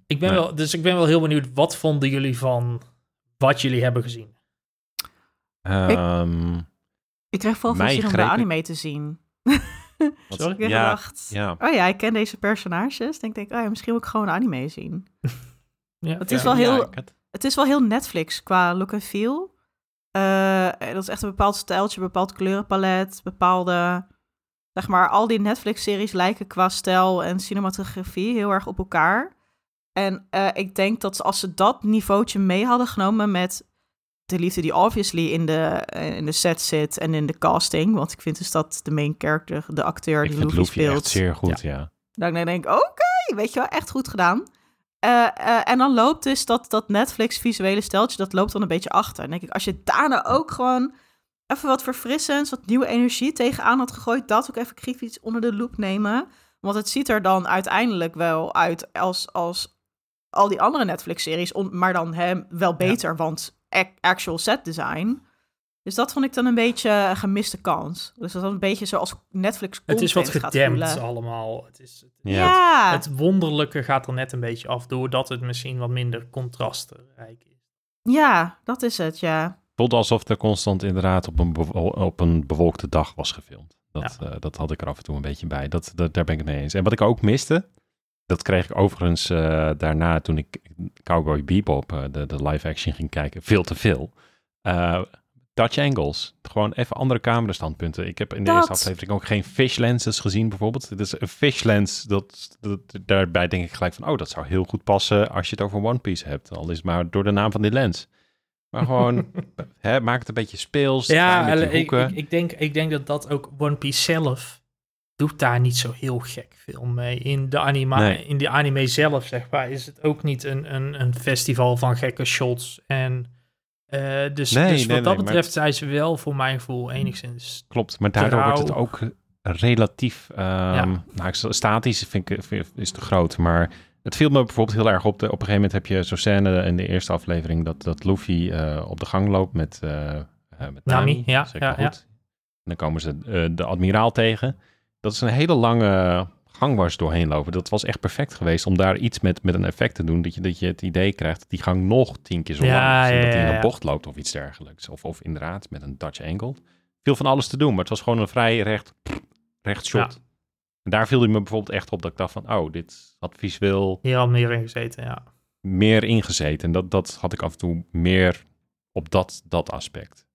Ik ben Nee. wel, dus ik ben wel heel benieuwd, wat vonden jullie van wat jullie hebben gezien? Ehm, Ik kreeg vooral veel om de ik- anime te zien. Sorry? Ik heb ja, gedacht, ja. oh ja, ik ken deze personages. Denk ik, oh ja, misschien moet ik gewoon anime zien. Ja, Het is Ja, wel heel- ik Het is wel heel Netflix qua look en feel. Eh, dat is echt een bepaald stijltje, een bepaald kleurenpalet, bepaalde... Zeg maar, al die Netflix-series lijken qua stijl en cinematografie heel erg op elkaar. En eh, ik denk dat als ze dat niveautje mee hadden genomen met de liefde die obviously in de, eh, in de set zit en in de casting. Want ik vind dus dat de main character, de acteur Ik die Luffy Luffy speelt... echt zeer goed, ja. Ik denk, oké, weet je wel, echt goed gedaan. Eh, eh, en dan loopt dus dat, dat Netflix visuele steltje, dat loopt dan een beetje achter. En denk ik, als je daarna ook gewoon even wat verfrissends, wat nieuwe energie tegenaan had gegooid, dat ook even kritisch onder de loep nemen. Want het ziet er dan uiteindelijk wel uit als, als al die andere Netflix-series, maar dan hem wel beter, want ac- actual set design. Dus dat vond ik dan een beetje een gemiste kans. Dus dat was een beetje zoals Netflix Het is wat gedempt allemaal. Het, is, Ja, Ja, het wonderlijke gaat er net een beetje af, doordat het misschien wat minder contrastenrijk is. ja, dat is het, ja. Het voelde alsof er constant inderdaad op een, op een bewolkte dag was gefilmd. Dat, eh, dat had ik er af en toe een beetje bij. Dat, dat, daar ben ik het mee eens. En wat ik ook miste, dat kreeg ik overigens eh, daarna toen ik Cowboy Bebop, eh, de, de live action ging kijken, veel te veel. Dutch angles. Gewoon even andere camerastandpunten. Ik heb in de Dat. eerste aflevering ook geen fish lenses gezien bijvoorbeeld. Het is een fish lens, dat, dat, daarbij denk ik gelijk van, oh, dat zou heel goed passen als je het over One Piece hebt. Al is het maar door de naam van die lens. Maar gewoon, hè, maak het een beetje speels. Ja, ik, ik, ik, denk, ik denk dat dat ook One Piece zelf doet daar niet zo heel gek veel mee. In de, anima Nee. in de anime zelf, zeg maar, is het ook niet een, een, een festival van gekke shots. En eh, dus, Nee, dus nee, wat dat betreft zijn ze wel voor mijn gevoel enigszins... Klopt, maar daardoor wordt het ook relatief ehm, nou, ik- statisch, vind ik, is te groot. Maar het viel me bijvoorbeeld heel erg op. De, op een gegeven moment heb je zo'n scène in de eerste aflevering dat, dat Luffy eh, op de gang loopt met, eh, met Nami. Nami, ja, ik ja, goed. En dan komen ze de admiraal tegen. Dat is een hele lange gang waar ze doorheen lopen. Dat was echt perfect geweest om daar iets met, met een effect te doen. Dat je, dat je het idee krijgt dat die gang nog tien keer zo Ja, lang is. En ja, dat hij in ja, een ja. bocht loopt of iets dergelijks. Of, of inderdaad met een Dutch angle. Veel van alles te doen, maar het was gewoon een vrij recht, recht shot. Ja. En daar viel hij me bijvoorbeeld echt op dat ik dacht van... oh, dit had visueel Hier al meer in gezeten, ja. meer ingezeten. En dat, dat had ik af en toe meer op dat, dat aspect.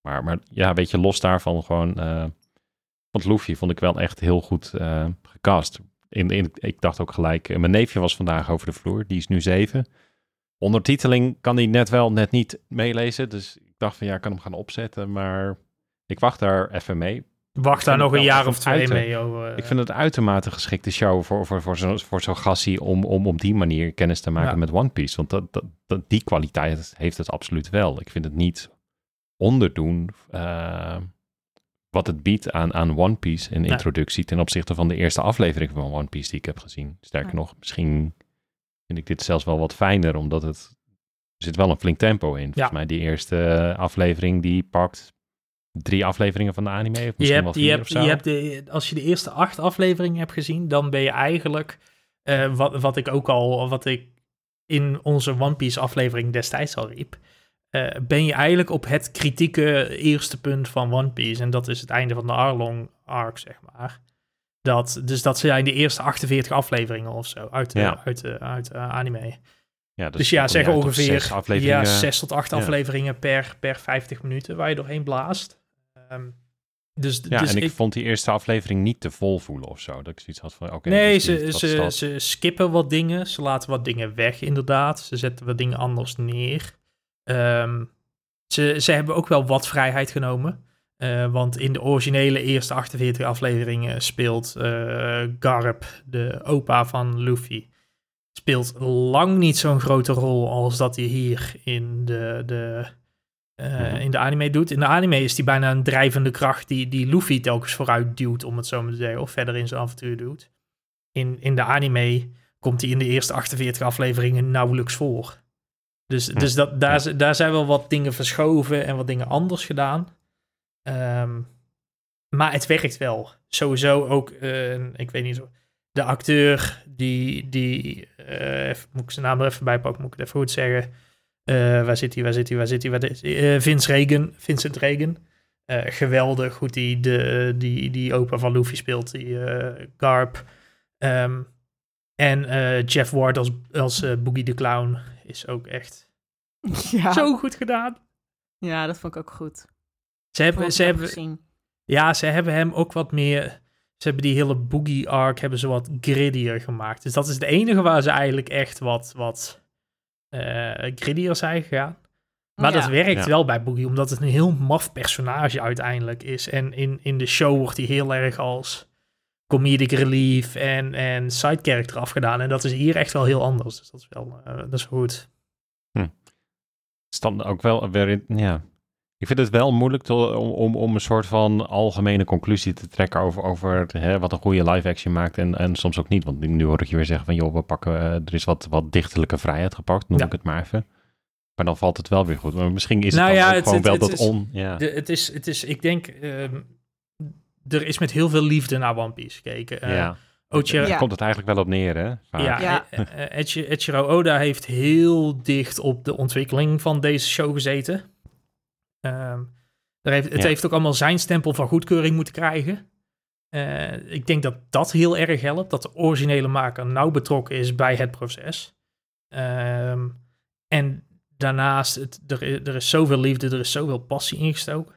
Maar, maar ja, weet je, los daarvan gewoon... eh want Luffy vond ik wel echt heel goed eh, gecast. In, in, ik dacht ook gelijk... eh, mijn neefje was vandaag over de vloer. Die is nu zeven. Ondertiteling kan hij net wel, net niet meelezen. Dus ik dacht van ja, ik kan hem gaan opzetten. Maar ik wacht daar even mee. Wacht daar nog een jaar of twee mee. Eh, Ik vind het uitermate geschikte show voor, voor, voor zo'n voor zo'n gassie om, om op die manier kennis te maken Ja. met One Piece. Want dat, dat, dat, die kwaliteit heeft het absoluut wel. Ik vind het niet onderdoen wat het biedt aan, aan One Piece in Nee. introductie ten opzichte van de eerste aflevering van One Piece die ik heb gezien. Sterker Ja. nog, misschien vind ik dit zelfs wel wat fijner, omdat het er zit wel een flink tempo in. Volgens Ja. mij die eerste aflevering die pakt drie afleveringen van de anime. Of je misschien hebt, wel je vier hebt, of zo. je hebt de, als je de eerste acht afleveringen hebt gezien, dan ben je eigenlijk, eh, wat, wat ik ook al, wat ik in onze One Piece aflevering destijds al riep, eh, ben je eigenlijk op het kritieke eerste punt van One Piece. En dat is het einde van de Arlong arc, zeg maar. Dat, dus dat zijn de eerste 48 afleveringen of zo uit, Ja. uit, de anime. Ja, Dus, ja, zeg ongeveer zes afleveringen. ja, zes tot acht Ja. afleveringen per, per 50 minuten waar je doorheen blaast. Ehm, dus Ja, dus en ik, vond die eerste aflevering niet te vol voelen of zo. Dat ik zoiets had van, oké. nee, ze, niet- ze, ze skippen wat dingen. Ze laten wat dingen weg, inderdaad. Ze zetten wat dingen anders neer. Ehm, ze, ze hebben ook wel wat vrijheid genomen. Eh, want in de originele eerste 48 afleveringen speelt eh, Garp, de opa van Luffy, speelt lang niet zo'n grote rol als dat hij hier in de, de, eh, Mhm. in de anime doet. In de anime is hij bijna een drijvende kracht die, die Luffy telkens vooruit duwt, om het zo maar te zeggen, of verder in zijn avontuur doet. In, in de anime komt hij in de eerste 48 afleveringen nauwelijks voor. Dus, dus dat, daar, Ja. daar zijn wel wat dingen verschoven en wat dingen anders gedaan. Ehm, maar het werkt wel. Sowieso ook, eh, ik weet niet, de acteur die, die eh, even- moet ik zijn naam er even bij pakken, moet ik het even goed zeggen. Eh, waar zit hij, waar zit hij, waar zit hij? Waar is, Vince Reagan, Vincent Reagan. Eh, geweldig goed die, de, die, die opa van Luffy speelt, die Garp. Ehm, en Jeff Ward als, als Boogie the Clown is ook echt Ja. zo goed gedaan. ja, dat vond ik ook goed. Ze hebben, ze hebben, ja, ze hebben hem ook wat meer. Ze hebben die hele boogie arc hebben ze wat grittier gemaakt. Dus dat is het enige waar ze eigenlijk echt wat, wat eh grittier zijn gegaan. Maar Ja. dat werkt Ja. wel bij Boogie, omdat het een heel maf personage uiteindelijk is. En in, in de show wordt hij heel erg als comedic relief en, en side character afgedaan. En dat is hier echt wel heel anders. Dus dat is wel, eh, dat is goed. dan ook wel weer in, ja. Ik vind het wel moeilijk te- om, om, om een soort van algemene conclusie te trekken over, over hè, wat een goede live action maakt en, en soms ook niet. Want nu- hoor ik je weer zeggen van joh, we pakken, eh, er is wat, wat dichtelijke vrijheid gepakt, noem Ja. ik het maar even. Maar dan valt het wel weer goed. Maar misschien is Nou het dan ja, ook het- gewoon het- wel het dat is- on... Ja. De, het, is, het is, ik denk, ehm, er is met heel veel liefde naar One Piece gekeken. Eh, ja. Daar Ja. komt het eigenlijk wel op neer, hè? vaak. Ja, Ja. eh, eh, Oda heeft heel dicht op de ontwikkeling van deze show gezeten. Ehm, er heeft, het Ja. heeft ook allemaal zijn stempel van goedkeuring moeten krijgen. Eh, ik denk dat dat heel erg helpt, dat de originele maker nauw betrokken is bij het proces. Ehm, en daarnaast, het, er, er is zoveel liefde, er is zoveel passie ingestoken.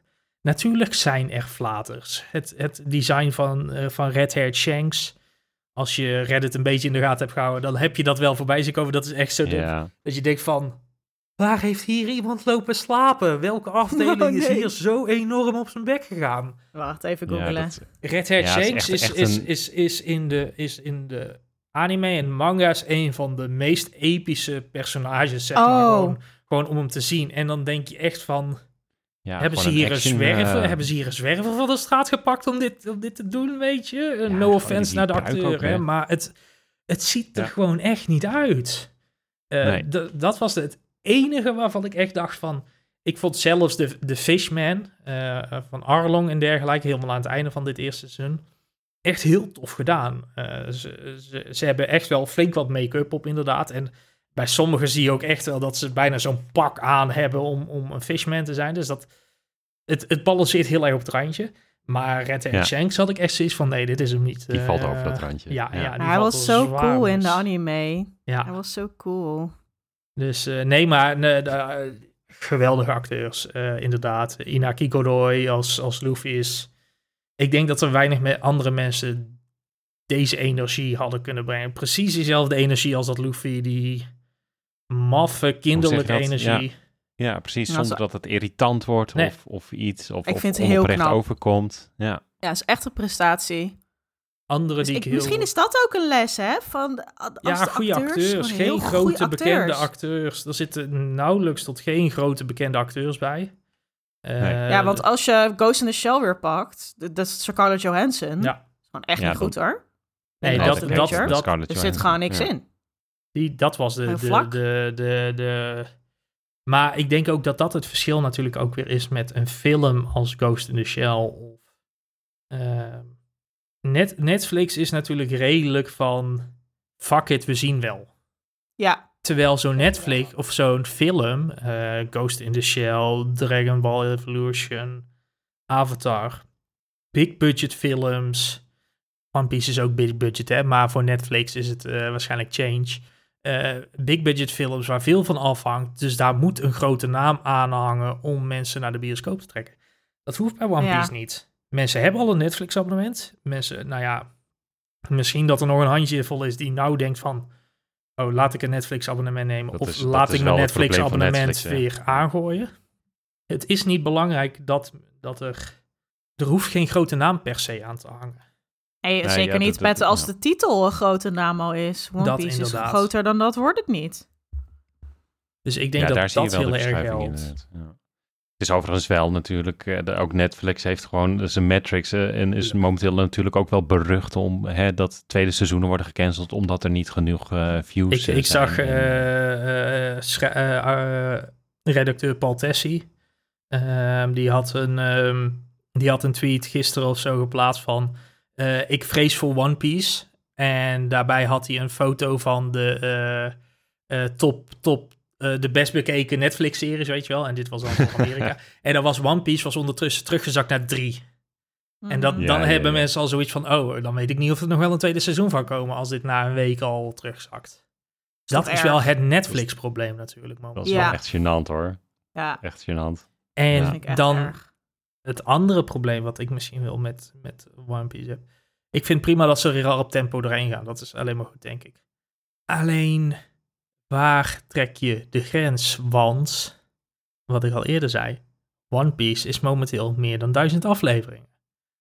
Natuurlijk zijn er flaters. Het, het design van, eh, van Red Haired Shanks, als je Reddit een beetje in de gaten hebt gehouden, dan heb je dat wel voorbij zien komen. Dat is echt zo. Ja. Dat je denkt van, waar heeft hier iemand lopen slapen? Welke afdeling Oh, is hier zo enorm op zijn bek gegaan? Wacht, even Ja, googelen. dat- Red Hair Ja, is Shanks echt- is, echt is, een- is, is, in de, is in de anime en manga's een van de meest epische personages, zeg maar. Oh. Gewoon, gewoon om hem te zien. En dan denk je echt van, ja, hebben ze hier een zwerver? eh, Hebben ze hier een zwerver van de straat gepakt om dit, om dit te doen, weet je? Ja, no gewoon offense naar de ook, acteur, hè, maar het, het ziet er Ja. gewoon echt niet uit. Eh, Nee. dat was het enige waarvan ik echt dacht van... Ik vond zelfs de, de Fishman eh, van Arlong en dergelijke... helemaal aan het einde van dit eerste seizoen... echt heel tof gedaan. Ze, ze, ze hebben echt wel flink wat make-up op inderdaad. En bij sommigen zie je ook echt wel dat ze bijna zo'n pak aan hebben... om, om een Fishman te zijn. Dus dat... Het, het balanceert heel erg op het randje. Maar Red Ja. Shanks had ik echt zoiets van... nee, dit is hem niet. Die valt Eh, over dat randje. Ja, ja. Ja. hij was zo cool in de anime. Ja, Hij was zo cool. dus eh, nee, maar de, eh, geweldige acteurs, eh, inderdaad. Inaki Godoy als, als Luffy is... Ik denk dat er weinig me- andere mensen deze energie hadden kunnen brengen. Precies diezelfde energie als dat Luffy, die maffe, kinderlijke energie. Ja, precies. Ja, Zonder zo- dat het irritant wordt Nee. of, of iets. Of, Ik of vind het heel knap. overkomt. Ja. Ja, is echt een prestatie. Andere Dus die ik, ik heel... Misschien is dat ook een les, hè? Van, als ja, de goede acteurs. Geen grote bekende acteurs. Er zitten nauwelijks tot geen grote bekende acteurs bij. Eh, Nee. Ja, want als je Ghost in the Shell weer pakt, dat is Scarlett Johansson. Ja. gewoon echt Ja, niet goed, hoor. Nee, Nee, dat, dat dat, Er zit gewoon niks in. Die, dat was de, de, de, de... Maar ik denk ook dat dat het verschil natuurlijk ook weer is met een film als Ghost in the Shell. Of, ehm, Net, Netflix is natuurlijk redelijk van... Fuck it, we zien wel. Ja, Terwijl zo'n Netflix of zo'n film, eh, Ghost in the Shell, Dragon Ball Evolution, Avatar, big budget films. One Piece is ook big budget, hè, maar voor Netflix is het eh, waarschijnlijk Change. Eh, big budget films waar veel van afhangt. Dus daar moet een grote naam aan hangen om mensen naar de bioscoop te trekken. Dat hoeft bij One Ja. Piece niet. Mensen hebben al een Netflix abonnement. Mensen, nou ja, misschien dat er nog een handje vol is die nou denkt van... Oh, laat ik een Netflix abonnement nemen. Dat of is- laat ik mijn Netflix abonnement Netflix, ja. weer aangooien. Het is niet belangrijk dat, dat er... Er hoeft geen grote naam per se aan te hangen. Hey, Nee, zeker ja, niet met als ja. de titel een grote naam al is. One Dat Piece inderdaad. is groter dan dat wordt het niet. Dus ik denk ja, dat dat heel erg helpt. Het is overigens wel natuurlijk, eh, ook Netflix heeft gewoon zijn metrics eh, en is Ja. momenteel natuurlijk ook wel berucht om hè, dat tweede seizoenen worden gecanceld omdat er niet genoeg eh, views Ik, eh, ik zijn. zag En, eh, eh, eh, eh, redacteur Paul Tessie. Ehm, die, had een, ehm, die had een tweet gisteren of zo geplaatst van... eh, ik vrees voor One Piece. En daarbij had hij een foto van de eh, eh, top, top, eh, de best bekeken Netflix-series, weet je wel. En dit was dan van Amerika. en dan was One Piece was ondertussen teruggezakt naar drie. En dat. Ja, dan ja, hebben ja. mensen al zoiets van... oh, dan weet ik niet of er nog wel een tweede seizoen van komen... als dit na een week al terugzakt. Dat dat is erg? wel het Netflix-probleem natuurlijk dat is wel echt gênant hoor. Ja, Echt gênant. En dan. Het andere probleem wat ik misschien wel met, met One Piece heb. Ik vind prima dat ze er al op tempo doorheen gaan. Dat is alleen maar goed, denk ik. Alleen, waar trek je de grens? Want, wat ik al eerder zei, One Piece is momenteel meer dan duizend afleveringen.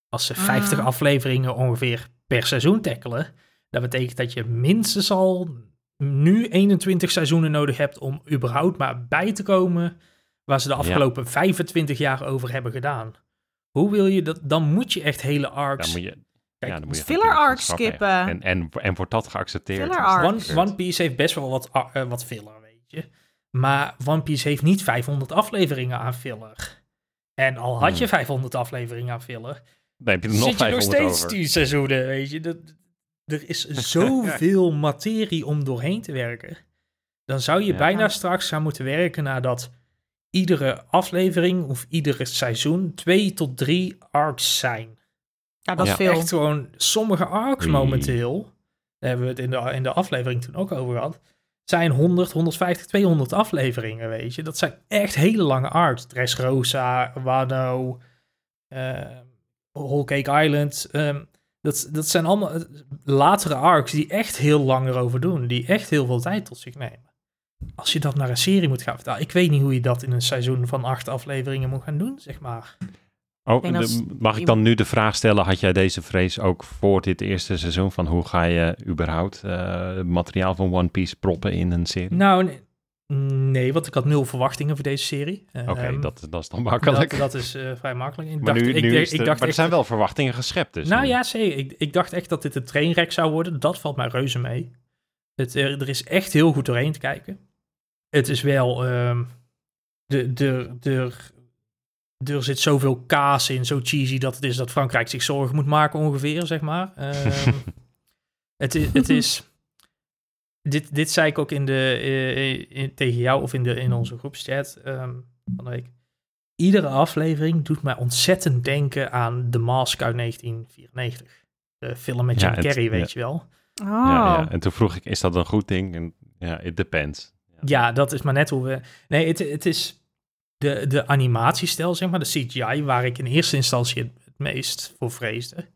Als ze 50 Ah. afleveringen ongeveer per seizoen tackelen, dat betekent dat je minstens al nu 21 seizoenen nodig hebt om überhaupt maar bij te komen waar ze de Ja. afgelopen 25 jaar over hebben gedaan. Hoe wil je dat? Dan moet je echt hele arcs. Dan moet je, Kijk, ja, dan moet je filler arcs skippen. En, en, en wordt dat geaccepteerd? One, One Piece heeft best wel wat, eh, wat filler, weet je. Maar One Piece heeft niet 500 afleveringen aan filler. En al had je Hmm. 500 afleveringen aan filler, Dan heb je er nog zit je nog 500 steeds over. 10 seizoenen, weet je. Dat, er is zoveel materie om doorheen te werken. Dan zou je Ja. bijna straks gaan moeten werken naar dat iedere aflevering of iedere seizoen twee tot drie arcs zijn. Ja, dat is Ja. veel. Echt gewoon sommige arcs momenteel, daar hebben we het in de, in de aflevering toen ook over gehad, zijn 100, 150, 200 afleveringen, weet je. Dat zijn echt hele lange arcs. Dressrosa, Wano, eh Whole Cake Island. ehm, dat, dat zijn allemaal eh, latere arcs die echt heel lang erover doen. Die echt heel veel tijd tot zich nemen. Als je dat naar een serie moet gaan vertalen. Ik weet niet hoe je dat in een seizoen van acht afleveringen moet gaan doen, zeg maar. Oh, de- mag ik dan nu de vraag stellen, had jij deze vrees ook voor dit eerste seizoen? Van hoe ga je überhaupt eh, materiaal van One Piece proppen in een serie? Nou, nee, nee, want ik had nul verwachtingen voor deze serie. Oké, Ehm, dat, dat is dan makkelijk. Dat, dat is eh, vrij makkelijk. Ik maar dacht, nu, ik, nu ik, is de- ik dacht maar er zijn wel verwachtingen geschept dus. Nou nu. ja, zeker. Ik, ik dacht echt dat dit een trainwreck zou worden. Dat valt mij reuze mee. Het, er, er is echt heel goed doorheen te kijken. Het is wel... ehm, de, de, de, er zit zoveel kaas in, zo cheesy dat het is dat Frankrijk zich zorgen moet maken ongeveer, zeg maar. Ehm, het, is, het is... Dit, dit zei ik ook in de, eh, in, tegen jou of in, de, in onze groepschat ehm, van de week. Iedere aflevering doet mij ontzettend denken aan The Mask uit 1994. De film met Ja, Jim het- Carrey, ja. weet je wel. Oh. ja, ja. En toen vroeg ik, is dat een goed ding? En ja, it depends. Ja, dat is maar net hoe we... Nee, het, het is de, de animatiestijl, zeg maar, de CGI, waar ik in eerste instantie het, het meest voor vreesde.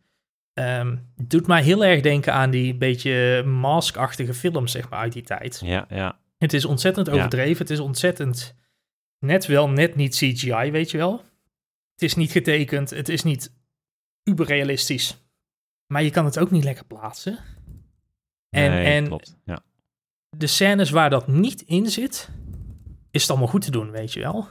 ehm, doet mij heel erg denken aan die beetje maskachtige films, zeg maar, uit die tijd. Ja, ja. Het is ontzettend Ja. overdreven. Het is ontzettend net wel, net niet CGI, weet je wel. Het is niet getekend. Het is niet uberrealistisch. Maar je kan het ook niet lekker plaatsen. En, Nee, en klopt. Ja. de scènes waar dat niet in zit, is het allemaal goed te doen, weet je wel.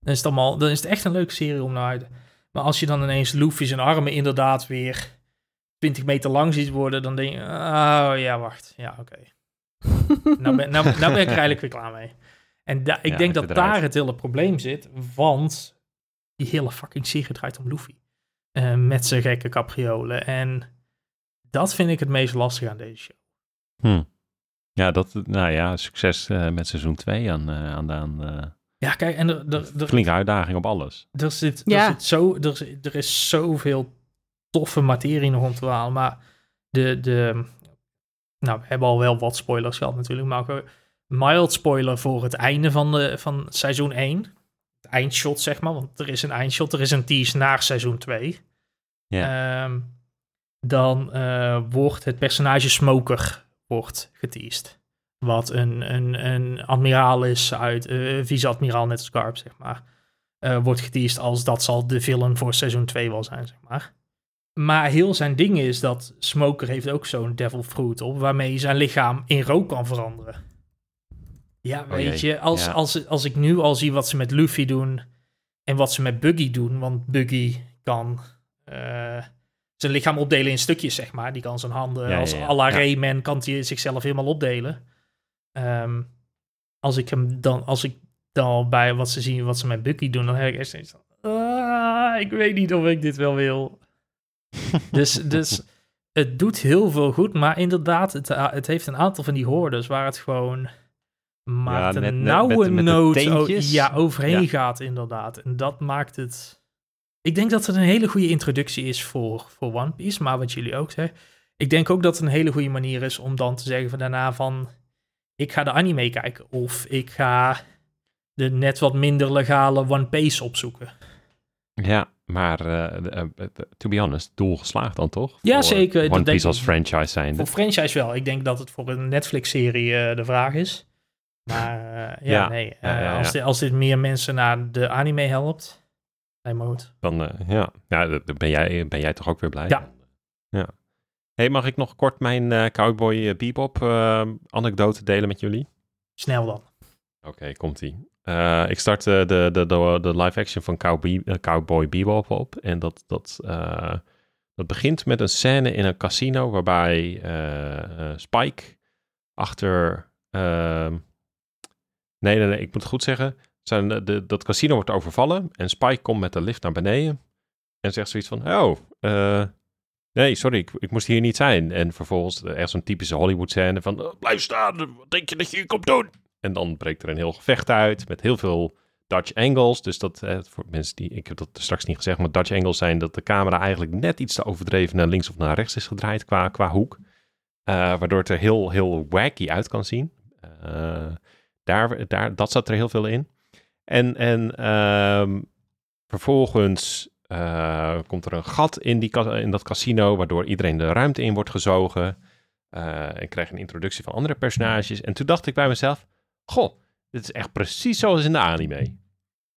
Dan is het, allemaal, dan is het echt een leuke serie om naar uit. Maar als je dan ineens Luffy zijn armen inderdaad weer 20 meter lang ziet worden, dan denk je, oh ja, wacht. Ja, oké. nou, ben, nou, nou ben ik er eigenlijk weer klaar mee. En da- ik Ja, denk dat daar het hele probleem zit, want die hele fucking serie draait om Luffy. Eh, met zijn gekke capriolen. En dat vind ik het meest lastig aan deze show. Hm. Ja, dat, nou ja, succes eh, met seizoen 2 aan, eh, aan, aan eh, Ja, kijk, en er, er, er, flinke uitdaging op alles. er, zit, er, Ja. zit zo, er, er is zoveel toffe materie nog om te halen. Maar de, de... Nou, we hebben al wel wat spoilers gehad natuurlijk. Maar ook een mild spoiler voor het einde van, de, van seizoen 1. Het eindshot, zeg maar. Want er is een eindshot. Er is een tease naar seizoen 2. Ehm, dan eh, wordt het personage Smoker wordt geteased. Wat een, een, een admiraal is uit, eh vice-admiraal net als Garp, zeg maar. Eh, wordt geteased als dat zal de villain voor seizoen 2 wel zijn, zeg maar. Maar heel zijn ding is dat Smoker heeft ook zo'n devil fruit op, waarmee zijn lichaam in rook kan veranderen. Ja, Oh weet jee, je, als, ja. als, als ik nu al zie wat ze met Luffy doen en wat ze met Buggy doen, want Buggy kan zijn lichaam opdelen in stukjes, zeg maar. Die kan zijn handen, Ja, als ja. Ja. Rayman, kan hij zichzelf helemaal opdelen. Ehm, als ik hem dan, als ik dan bij wat ze zien, wat ze met Bucky doen, dan heb ik echt van, ah, ik weet niet of ik dit wel wil. dus, dus het doet heel veel goed, maar inderdaad, het, het heeft een aantal van die hordes waar het gewoon maakt een nauwe noot ja, overheen gaat, inderdaad. En dat maakt het... Ik denk dat het een hele goede introductie is voor, voor One Piece, maar wat jullie ook zeggen. Ik denk ook dat het een hele goede manier is om dan te zeggen van daarna van... Ik ga de anime kijken of ik ga de net wat minder legale One Piece opzoeken. Ja, maar eh, eh, to be honest, doel geslaagd dan toch? Ja, Voor zeker, One Piece als franchise zijnde. Voor franchise wel. Ik denk dat het voor een Netflix-serie eh, de vraag is. Maar ja, Ja, nee. ja, ja, Als, dit, als dit meer mensen naar de anime helpt, goed. Dan, eh, ja, ja dan ben jij, ben jij toch ook weer blij? Ja. ja. Hey, mag ik nog kort mijn eh, Cowboy eh, Bebop eh, anekdote delen met jullie? Snel dan. Oké, komt-ie. Ik start de, de, de, de live action van Cowboy, Cowboy Bebop op. En dat, dat, dat begint met een scène in een casino waarbij Spike achter... ehm, nee, nee, nee, ik moet het goed zeggen. Zijn, de- dat casino wordt overvallen en Spike komt met de lift naar beneden. En zegt zoiets van, oh, eh, nee, sorry, ik, ik moest hier niet zijn. En vervolgens eh, echt zo'n typische Hollywood scène van, "Eh, blijf staan, wat denk je dat je hier komt doen? En dan breekt er een heel gevecht uit met heel veel Dutch angles. Dus dat, eh, voor mensen die, ik heb dat straks niet gezegd, maar Dutch angles zijn dat de camera eigenlijk net iets te overdreven naar links of naar rechts is gedraaid qua, qua hoek. Eh, waardoor het er heel, heel wacky uit kan zien. Eh, daar, daar, dat zat er heel veel in. En, en ehm, vervolgens eh, komt er een gat in, die, in dat casino, waardoor iedereen de ruimte in wordt gezogen. Eh, en krijg een introductie van andere personages. En toen dacht ik bij mezelf, goh, dit is echt precies zoals in de anime.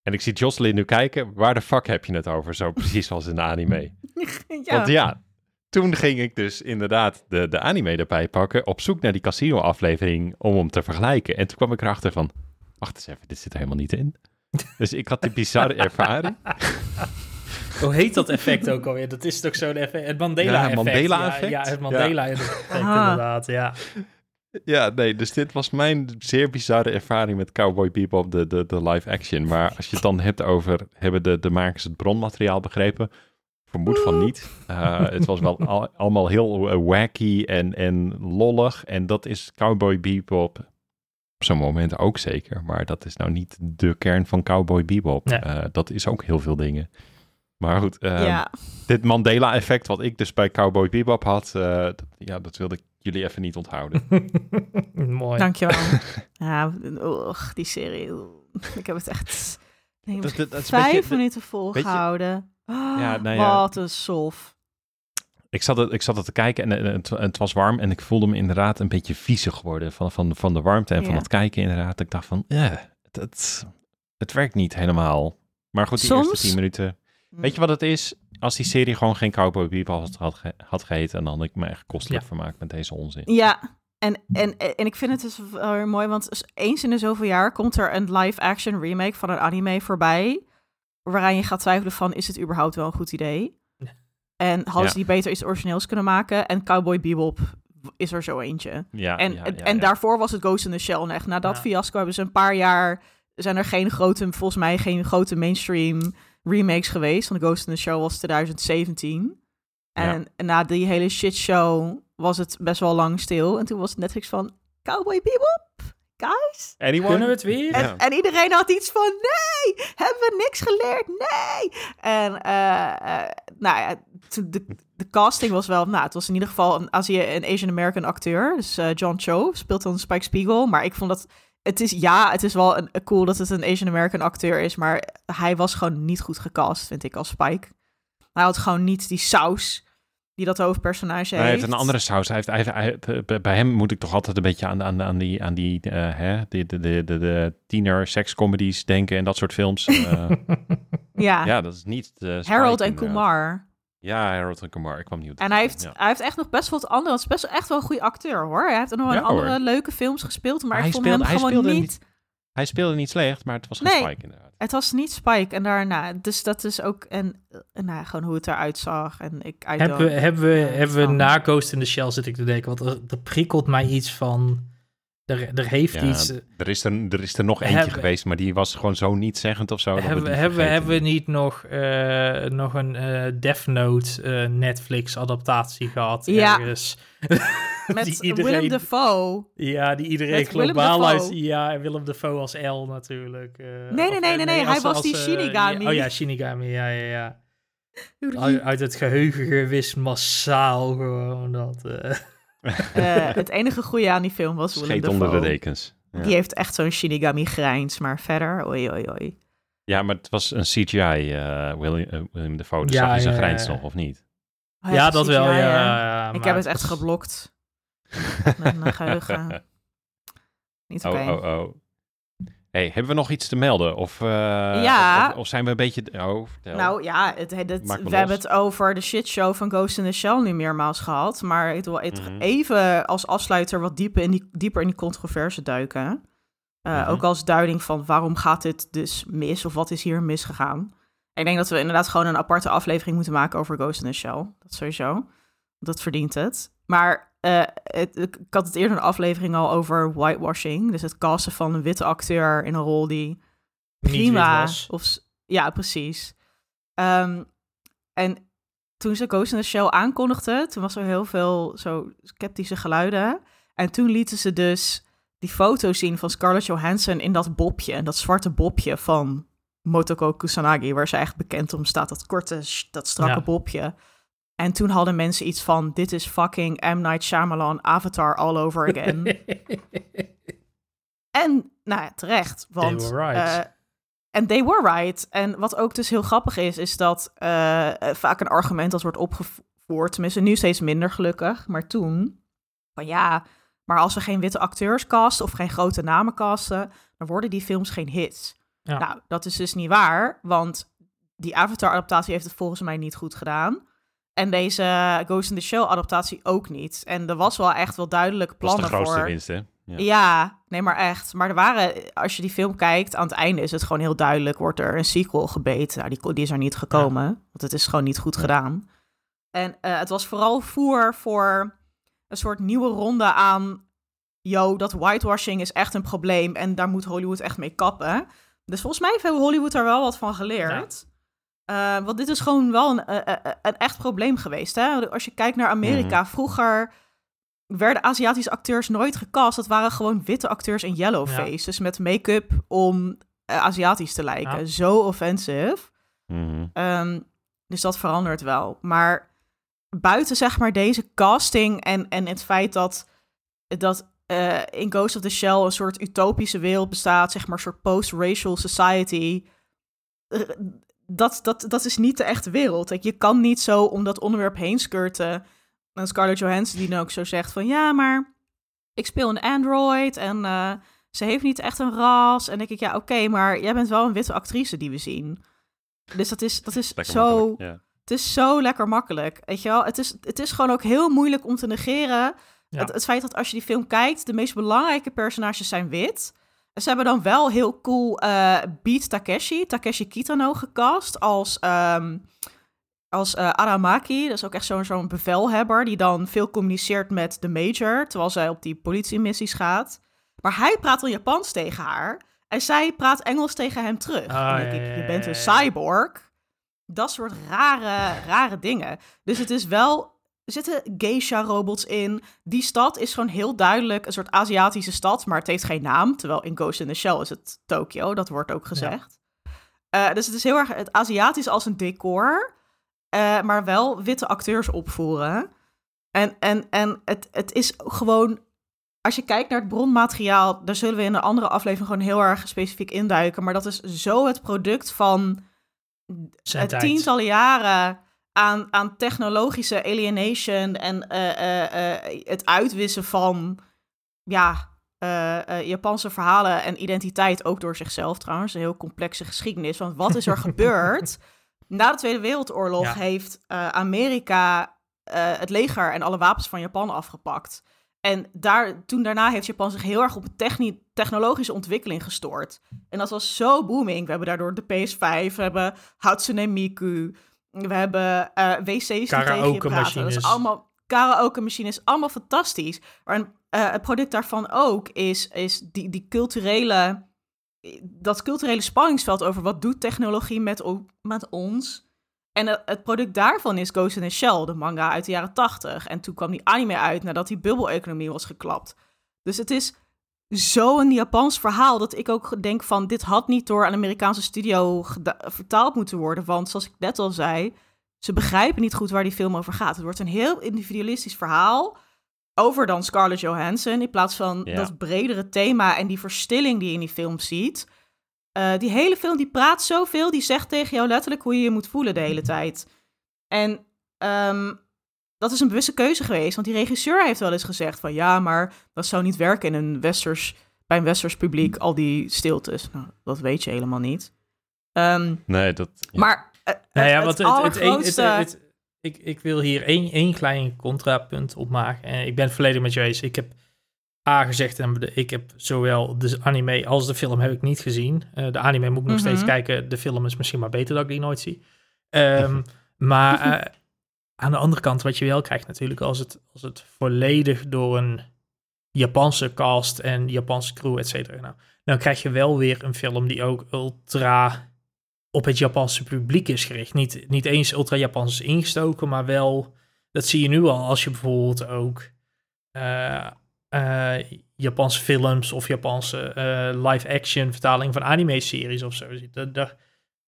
En ik zie Jocelyn nu kijken, waar de fuck heb je het over? Zo precies zoals in de anime. ja. Want ja, toen ging ik dus inderdaad de, de anime erbij pakken, op zoek naar die casino-aflevering om hem te vergelijken. En toen kwam ik erachter van, wacht eens even, dit zit er helemaal niet in. Dus ik had die bizarre ervaring. Hoe heet dat effect ook alweer? Dat is toch zo'n effect? Het Ja, Mandela-effect. Mandela-effect. Ja, ja, het Mandela-effect Aha. inderdaad, ja. Ja, nee, dus dit was mijn zeer bizarre ervaring met Cowboy Bebop, de, de, de live action. Maar als je het dan hebt over, hebben de, de makers het bronmateriaal begrepen? Vermoed van niet. Eh, het was wel al- allemaal heel eh, wacky en, en lollig. En dat is Cowboy Bebop op zo'n moment ook zeker. Maar dat is nou niet de kern van Cowboy Bebop. Nee. Eh, dat is ook heel veel dingen. Maar goed, eh, ja. dit Mandela-effect wat ik dus bij Cowboy Bebop had, eh, dat, ja, dat wilde ik jullie even niet onthouden. Mooi. Dankjewel. ja, oeg, die serie. Ik heb het echt nee, Dat- dat- vijf beetje minuten volgehouden. Ja, nou ja. Wat een sof. Ik, zat het, ik zat het te kijken en, en het, en het was warm en ik voelde me inderdaad een beetje viezig geworden van, van, van de warmte en van het kijken inderdaad. Ik dacht van, ja, het, het, het werkt niet helemaal. Maar goed, die Soms- eerste tien minuten. Weet je wat het is? Als die serie gewoon geen Cowboy Bebop had, had, ge- had geheten, dan had ik me echt kostelijk Ja. vermaakt met deze onzin. Ja, en, en, en ik vind het dus wel weer mooi, want eens in de zoveel jaar komt er een live-action remake van een anime voorbij, waaraan je gaat twijfelen van, is het überhaupt wel een goed idee? En hadden Ja. ze die beter iets origineels kunnen maken? En Cowboy Bebop is er zo eentje. Ja, En, ja, en, ja, en ja. daarvoor was het Ghost in the Shell. En echt na dat Ja. fiasco hebben ze een paar jaar... zijn er geen grote, volgens mij geen grote mainstream remakes geweest. Want Ghost in the Shell was 2017. En, en na die hele shitshow was het best wel lang stil. En toen was Netflix van... Cowboy Bebop, guys. Anyone? Kunnen we het weer? En, Ja. en iedereen had iets van, nee, hebben we niks geleerd? Nee. En eh, eh, nou ja, toen de, de casting was wel, nou, het was in ieder geval een, Azië, een Asian American acteur. Dus eh, John Cho speelt dan Spike Spiegel. Maar ik vond dat, het is, ja, het is wel een, cool dat het een Asian American acteur is. Maar hij was gewoon niet goed gecast, vind ik, als Spike. Hij had gewoon niet die saus die dat hoofdpersonage heeft. Hij heeft een andere saus. Hij heeft, hij hij bij- hem moet ik toch altijd een beetje aan, aan, aan die, aan die eh, hè, de, de, de, de, de tiener sekscomedies denken en dat soort films. Eh, Ja, ja, dat is niet eh, Harold en. Kumar. Ja, Harold en Kumar. Ik kwam niet op En hij heeft, ja. hij heeft echt nog best wel wat andere. Het is best wel echt wel een goede acteur hoor. Hij heeft nog wel Ja, andere hoor. leuke films gespeeld. Maar Hij ik vond speelde- hem hij gewoon speelde niet. Hij speelde niet slecht, maar het was geen Nee. Spike inderdaad. Het was niet Spike. En daarna. Dus dat is ook. En, en nou, gewoon hoe het eruit zag. En ik. Hebben we, hebben we, eh, hebben we na Ghost in the Shell zit ik te denken, want er, er prikkelt mij iets van... Er, er heeft Ja, iets... eh, er, is er, er is er nog eentje Hebben- geweest, maar die was gewoon zo niet zeggend of zo. hebben, we hebben, we, vergeten. hebben we niet nog, eh, nog een eh Death Note eh, Netflix adaptatie gehad Ja. ergens? Met die iedereen- Willem Dafoe. Ja, die iedereen Met globaal luistert. Ja, en Willem Dafoe als L natuurlijk. eh, nee, nee, eh, nee, nee, hij was die Shinigami. ja, oh ja, Shinigami, ja, ja, ja. Uit, uit het geheugen gewist massaal gewoon dat. Eh. Het enige goede aan die film was Willem Scheet Dafoe. onder de dekens. Ja. Die heeft echt zo'n Shinigami grijns. Maar verder. Oei, oei, oei. ja, maar het was een CGI, eh William, eh, William Dafoe. Dus Ja, zag je zijn ja, grijns ja. nog, of niet? Oh, ja, dat CGI, wel, ja. ja. ja, Ik maar heb het echt geblokt. Met mijn geheugen. Niet oké. Oh, oh, oh. Hey, hebben we nog iets te melden? Of, eh, Ja. of, of zijn we een beetje... Oh. Nou ja, het, we los. hebben het over de shitshow van Ghost in the Shell nu meermaals gehad. Maar ik wil Mhm. even als afsluiter wat dieper in die, dieper in die controverse duiken. Uh, Mhm. Ook als duiding van waarom gaat dit dus mis of wat is hier misgegaan. Ik denk dat we inderdaad gewoon een aparte aflevering moeten maken over Ghost in the Shell. Dat sowieso. Dat verdient het. Maar uh, het, ik had het eerder een aflevering al over whitewashing. Dus het casten van een witte acteur in een rol die prima was. Of, ja, precies. Ehm, en toen ze Ghost in the Shell aankondigde, toen was er heel veel zo sceptische geluiden. En toen lieten ze dus die foto zien van Scarlett Johansson in dat bobje, en dat zwarte bobje van Motoko Kusanagi, waar ze eigenlijk bekend om staat, dat korte, dat strakke Ja. bobje. En toen hadden mensen iets van, dit is fucking M. Night Shyamalan Avatar all over again. En, nou ja, terecht. Want, They were right. eh, en they were right. En wat ook dus heel grappig is, is dat eh, eh, vaak een argument dat wordt opgevoerd, tenminste nu steeds minder gelukkig, maar toen, van ja, maar als we geen witte acteurs casten of geen grote namen casten, dan worden die films geen hits. Ja. Nou, dat is dus niet waar, want die Avatar-adaptatie heeft het volgens mij niet goed gedaan. En deze Ghost in the Shell adaptatie ook niet. En er was wel echt wel duidelijk dat was de plannen grootste voor. winst, hè? Ja. Ja, nee, maar echt. Maar er waren, als je die film kijkt, aan het einde is het gewoon heel duidelijk, wordt er een sequel gebeten. Nou, die, die is er niet gekomen, want het is gewoon niet goed Ja. gedaan. En eh, het was vooral voer voor een soort nieuwe ronde aan, yo, dat whitewashing is echt een probleem en daar moet Hollywood echt mee kappen. Dus volgens mij heeft Hollywood daar wel wat van geleerd. Eh, want dit is gewoon wel een, eh, eh, een echt probleem geweest. Hè? Als je kijkt naar Amerika, vroeger werden Aziatische acteurs nooit gecast. Dat waren gewoon witte acteurs in yellowface. Dus met make-up om Aziatisch te lijken. Ja. Zo offensive. Mhm. Ehm, dus dat verandert wel. Maar buiten zeg maar deze casting en, en het feit dat, dat in Ghost of the Shell een soort utopische wereld bestaat, zeg maar een soort post-racial society. Dat, dat, dat is niet de echte wereld. Je kan niet zo om dat onderwerp heen skirten. En Scarlett Johansson die dan ook zo zegt van ja, maar ik speel een android en eh, ze heeft niet echt een ras. En dan denk ik, ja, oké, maar jij bent wel een witte actrice die we zien. Dus dat is, dat is Lekker zo het is zo lekker makkelijk. Weet je wel? Het is, het is gewoon ook heel moeilijk om te negeren. Ja. Het, het feit dat als je die film kijkt, de meest belangrijke personages zijn wit. Ze hebben dan wel heel cool eh Beat Takeshi, Takeshi Kitano gecast als, ehm, als eh, Aramaki. Dat is ook echt zo'n zo'n bevelhebber die dan veel communiceert met de major, terwijl zij op die politiemissies gaat. Maar hij praat al Japans tegen haar en zij praat Engels tegen hem terug. Dan denk ik, je bent een cyborg. Dat soort rare, rare dingen. Dus het is wel zitten geisha-robots in. Die stad is gewoon heel duidelijk een soort Aziatische stad, maar het heeft geen naam. Terwijl in Ghost in the Shell is het Tokio, dat wordt ook gezegd. Uh, dus het is heel erg het Aziatisch als een decor, uh, maar wel witte acteurs opvoeren. En, en, en het, het is gewoon, als je kijkt naar het bronmateriaal, daar zullen we in een andere aflevering gewoon heel erg specifiek induiken. Maar dat is zo het product van tientallen jaren aan, aan technologische alienation en uh, uh, het uitwissen van ja, Japanse verhalen en identiteit, ook door zichzelf trouwens. Een heel complexe geschiedenis. Want wat is er gebeurd? Na de Tweede Wereldoorlog heeft Amerika het leger en alle wapens van Japan afgepakt. En daar, toen daarna heeft Japan zich heel erg op technologische ontwikkeling gestoord. En dat was zo booming. We hebben daardoor de PS5, we hebben Hatsune Miku, we hebben uh, wc's die tegen je praten. Dat is allemaal karaoke machines, allemaal fantastisch. Maar uh, het product daarvan ook is, is die, die culturele, dat culturele spanningsveld over wat doet technologie met, met ons. En het, product daarvan is Ghost in the Shell, de manga uit de jaren tachtig. En toen kwam die anime uit nadat die bubbeleconomie was geklapt. Dus het is zo'n Japans verhaal dat ik ook denk van dit had niet door een Amerikaanse studio vertaald moeten worden. Want zoals ik net al zei, ze begrijpen niet goed waar die film over gaat. Het wordt een heel individualistisch verhaal over dan Scarlett Johansson in plaats van dat bredere thema en die verstilling die je in die film ziet. Uh, die hele film die praat zoveel, die zegt tegen jou letterlijk hoe je je moet voelen de hele tijd. En um, dat is een bewuste keuze geweest. Want die regisseur heeft wel eens gezegd van ja, maar dat zou niet werken in een westers, bij een westers publiek, al die stiltes. Nou, dat weet je helemaal niet. Um, nee, dat... Ja. Maar uh, nou ja, het, het, het, het, ik, ik wil hier één, één klein contrapunt op maken. En ik ben volledig met je eens. Ik heb A gezegd en ik heb zowel de anime als de film heb ik niet gezien. Uh, de anime moet ik nog steeds mhm. kijken. De film is misschien maar beter dat ik die nooit zie. Um, maar uh, aan de andere kant, wat je wel krijgt natuurlijk, als het, als het volledig door een Japanse cast en Japanse crew, et cetera, nou, dan krijg je wel weer een film die ook ultra op het Japanse publiek is gericht. Niet, niet eens ultra Japans ingestoken, maar wel, dat zie je nu al als je bijvoorbeeld ook uh, uh, Japanse films of Japanse uh, live-action vertaling van anime-series of zo ziet. Daar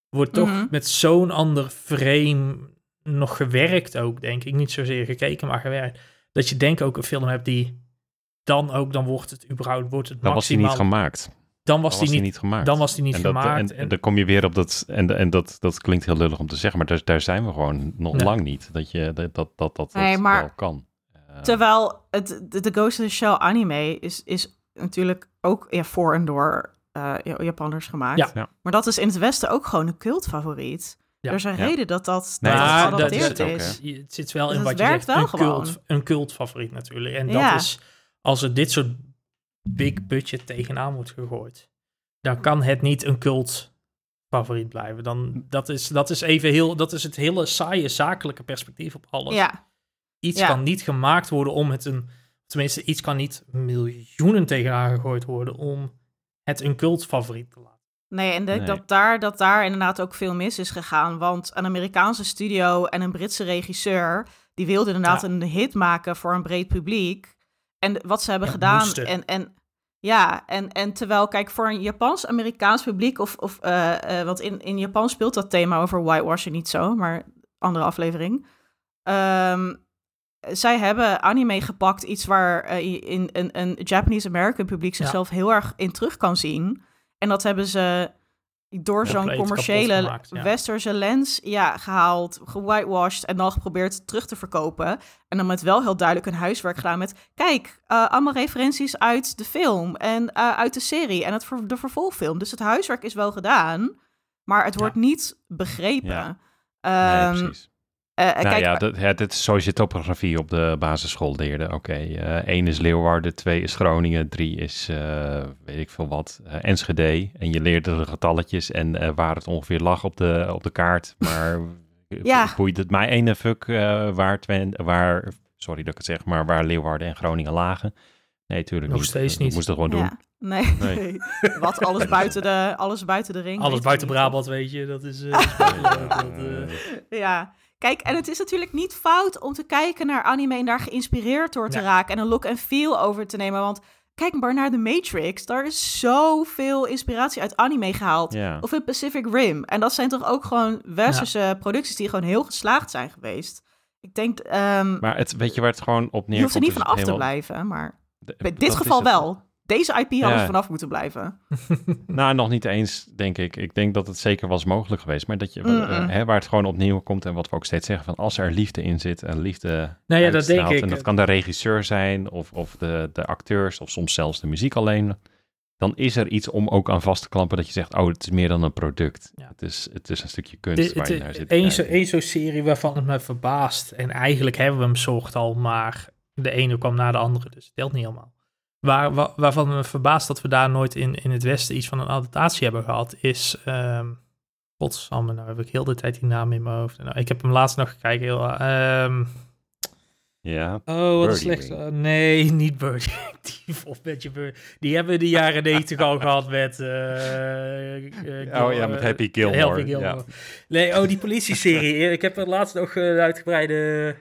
wordt toch mhm. met zo'n ander frame nog gewerkt ook, denk ik. Niet zozeer gekeken, maar gewerkt. Dat je denk ook een film hebt die dan ook, dan wordt het überhaupt, wordt het dan maximaal... was die niet gemaakt. Dan was, die, niet, gemaakt. Dan was die niet gemaakt. En, en, dan kom je weer op dat, en, en dat, dat klinkt heel lullig om te zeggen, maar daar, daar zijn we gewoon nog lang niet. Dat je dat, dat, dat, dat, nee, maar, wel kan. Terwijl het, de, de Ghost in the Shell anime is, is natuurlijk ook ja, voor en door uh, Japanners gemaakt. Ja. Maar dat is in het Westen ook gewoon een cultfavoriet. Ja. Er is een reden dat dat, dat, is. het zit wel dus in wat je zegt, een, cult, een cultfavoriet natuurlijk. En dat is, als er dit soort big budget tegenaan wordt gegooid, dan kan het niet een cult favoriet blijven. Dan, dat, is, dat is even heel, dat is het hele saaie zakelijke perspectief op alles. Ja. Iets kan niet gemaakt worden om het een, tenminste, iets kan niet miljoenen tegenaan gegooid worden om het een cultfavoriet te laten. Nee, en denk dat, daar, dat daar inderdaad ook veel mis is gegaan. Want een Amerikaanse studio en een Britse regisseur... die wilden inderdaad een hit maken voor een breed publiek. En wat ze hebben gedaan... En, en, ja, en, en terwijl, kijk, voor een Japans-Amerikaans publiek... of, of uh, uh, want in, in Japan speelt dat thema over whitewashing niet zo... maar andere aflevering... Um, zij hebben anime gepakt, iets waar uh, in, een, een Japanese-American publiek zichzelf heel erg in terug kan zien. En dat hebben ze door zo'n commerciële westerse lens ja, gehaald, gewhitewashed en dan geprobeerd terug te verkopen. En dan met wel heel duidelijk een huiswerk gedaan met... kijk, uh, allemaal referenties uit de film en uh, uit de serie en het, de vervolgfilm. Dus het huiswerk is wel gedaan, maar het wordt niet begrepen. Ja. Um, nee, precies. Uh, nou kijk, ja, dat, ja, dit is zoals je topografie op de basisschool leerde. Oké, okay, uh, één is Leeuwarden, twee is Groningen, drie is uh, weet ik veel wat, Enschede. En je leerde de getalletjes en waar het ongeveer lag op de, op de kaart. Maar ja. boeit het mij ene fuck waar, waar, sorry dat ik het zeg, maar waar Leeuwarden en Groningen lagen. Nee, tuurlijk Nog niet. steeds niet. Ik moest het gewoon doen. Ja. Nee. nee. Wat, alles buiten de, alles buiten de ring? Alles buiten Brabant, weet je. Dat is... dat, ja. Kijk, en het is natuurlijk niet fout om te kijken naar anime en daar geïnspireerd door te Ja. raken en een look en feel over te nemen. Want kijk maar naar The Matrix. Daar is zoveel inspiratie uit anime gehaald. Ja. Of in Pacific Rim. En dat zijn toch ook gewoon westerse producties die gewoon heel geslaagd zijn geweest. Ik denk, ehm Maar het, weet je waar het gewoon op neerkomt? je hoeft er niet van af te blijven, maar de- bij dat dit geval wel. Deze IP hadden Ja. ze vanaf moeten blijven. Nou, nog niet eens, denk ik. Ik denk dat het zeker was mogelijk geweest. Maar dat je, eh, hè, waar het gewoon opnieuw komt en wat we ook steeds zeggen, van als er liefde in zit en liefde Nou ja, dat denk ik. En dat kan de regisseur zijn of, of de, de acteurs of soms zelfs de muziek alleen. Dan is er iets om ook aan vast te klampen dat je zegt, oh, het is meer dan een product. Ja. Het, is, het is een stukje kunst waar je naar zit Eén zo, één zo'n serie waarvan het me verbaast. En eigenlijk hebben we hem soort al, maar de ene kwam na de andere, dus het telt niet helemaal. Waar, wa- waarvan het me verbaast dat we daar nooit in, in het Westen iets van een adaptatie hebben gehad, is... ehm Godsamme, nou heb ik heel de tijd die naam in mijn hoofd. Nou, ik heb hem laatst nog gekeken. Heel, ehm, Ja, oh, wat een slecht. Nee, niet Birdie. Die of met je Bird. Die hebben we de jaren 90 al gehad met... eh, eh, oh ja, met eh, Happy Gilmore. Happy Gilmore. Ja. Nee, oh, die politieserie. ik heb er laatst nog uitgebreide...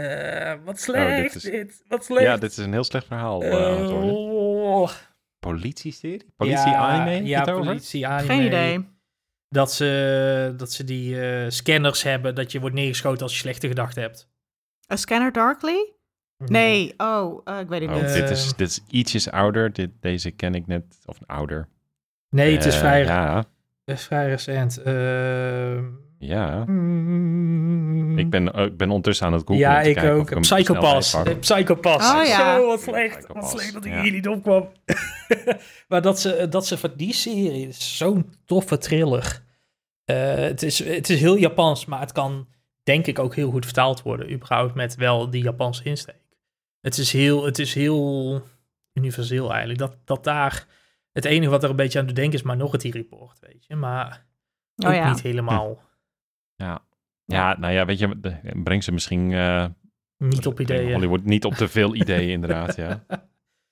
eh, wat slecht dit dit, is- Wat slecht. ja, dit is een heel slecht verhaal. eh. Oh. Politie-serie? Politie ja, Ja, politie. Geen idee. Dat ze, dat ze die eh, scanners hebben, dat je wordt neergeschoten als je slechte gedachten hebt. A Scanner Darkly? Nee, oh, eh, ik weet het Oh, niet. Dit, is, dit is ietsjes ouder. Dit, deze ken ik net, of ouder. Nee, het is vrij, Ja, vrij recent. Ja. mm, Ik ben, eh, ik ben ondertussen aan het googlen. Ja, ik ook. Psychopass. Eh, Psychopass. Oh, ja. Zo, wat slecht. Wat slecht dat ik ja. hier niet opkwam. maar dat ze, dat ze van die serie, zo'n toffe thriller. Eh, het, is, het is heel Japans, maar het kan denk ik ook heel goed vertaald worden. Überhaupt met wel die Japanse insteek. Het is heel, het is heel universeel eigenlijk. Dat, dat daar het enige wat er een beetje aan te denken is, maar nog het report, weet je. Maar ook Oh ja. niet helemaal Ja. ja, nou ja, weet je, breng ze misschien... eh, niet op ideeën. Hollywood niet op te veel ideeën, inderdaad, ja.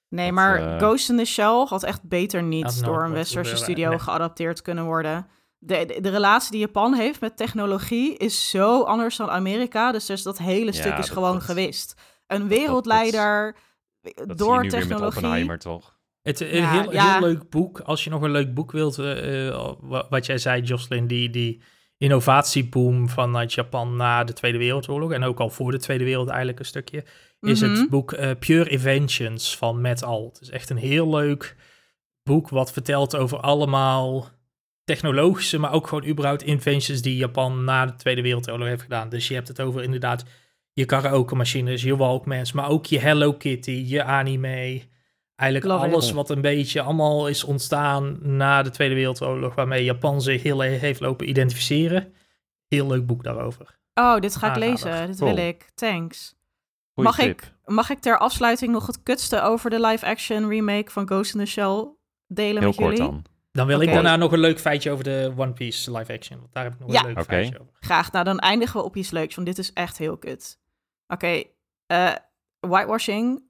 Nee, Dat, maar eh, Ghost in the Shell had echt beter niet door een westerse studio nee. geadapteerd kunnen worden. De, de, de relatie die Japan heeft met technologie is zo anders dan Amerika. Dus, dus dat hele stuk Ja, is dat- gewoon dat- gewist. Een wereldleider Dat zie je door nu weer met technologie. Oppenheimer, toch? Het een Ja, heel, ja. heel leuk boek. Als je nog een leuk boek wilt, eh, eh, wa- wat jij zei, Jocelyn, die, die innovatieboom vanuit Japan na de Tweede Wereldoorlog en ook al voor de Tweede Wereld eigenlijk een stukje, is Mhm. het boek eh, Pure Inventions van Matt Al. Het is echt een heel leuk boek wat vertelt over allemaal technologische, maar ook gewoon überhaupt inventions die Japan na de Tweede Wereldoorlog heeft gedaan. Dus je hebt het over inderdaad je karaoke machines, je Walkmans, maar ook je Hello Kitty, je anime. Eigenlijk Love it. alles wat een beetje allemaal is ontstaan na de Tweede Wereldoorlog, waarmee Japan zich heel heeft lopen identificeren. Heel leuk boek daarover. Oh, dit ga ik Aanrader. lezen. Dit Cool. wil ik. Thanks. Goeie Mag tip. ik, mag ik ter afsluiting nog het kutste over de live-action remake van Ghost in the Shell delen Heel met kort jullie? dan. Dan wil ik daarna nog een leuk feitje over de One Piece live action, want daar heb ik nog Ja. een leuk Oké. feitje over. Graag. Nou, dan eindigen we op iets leuks, want dit is echt heel kut. Oké, eh, whitewashing,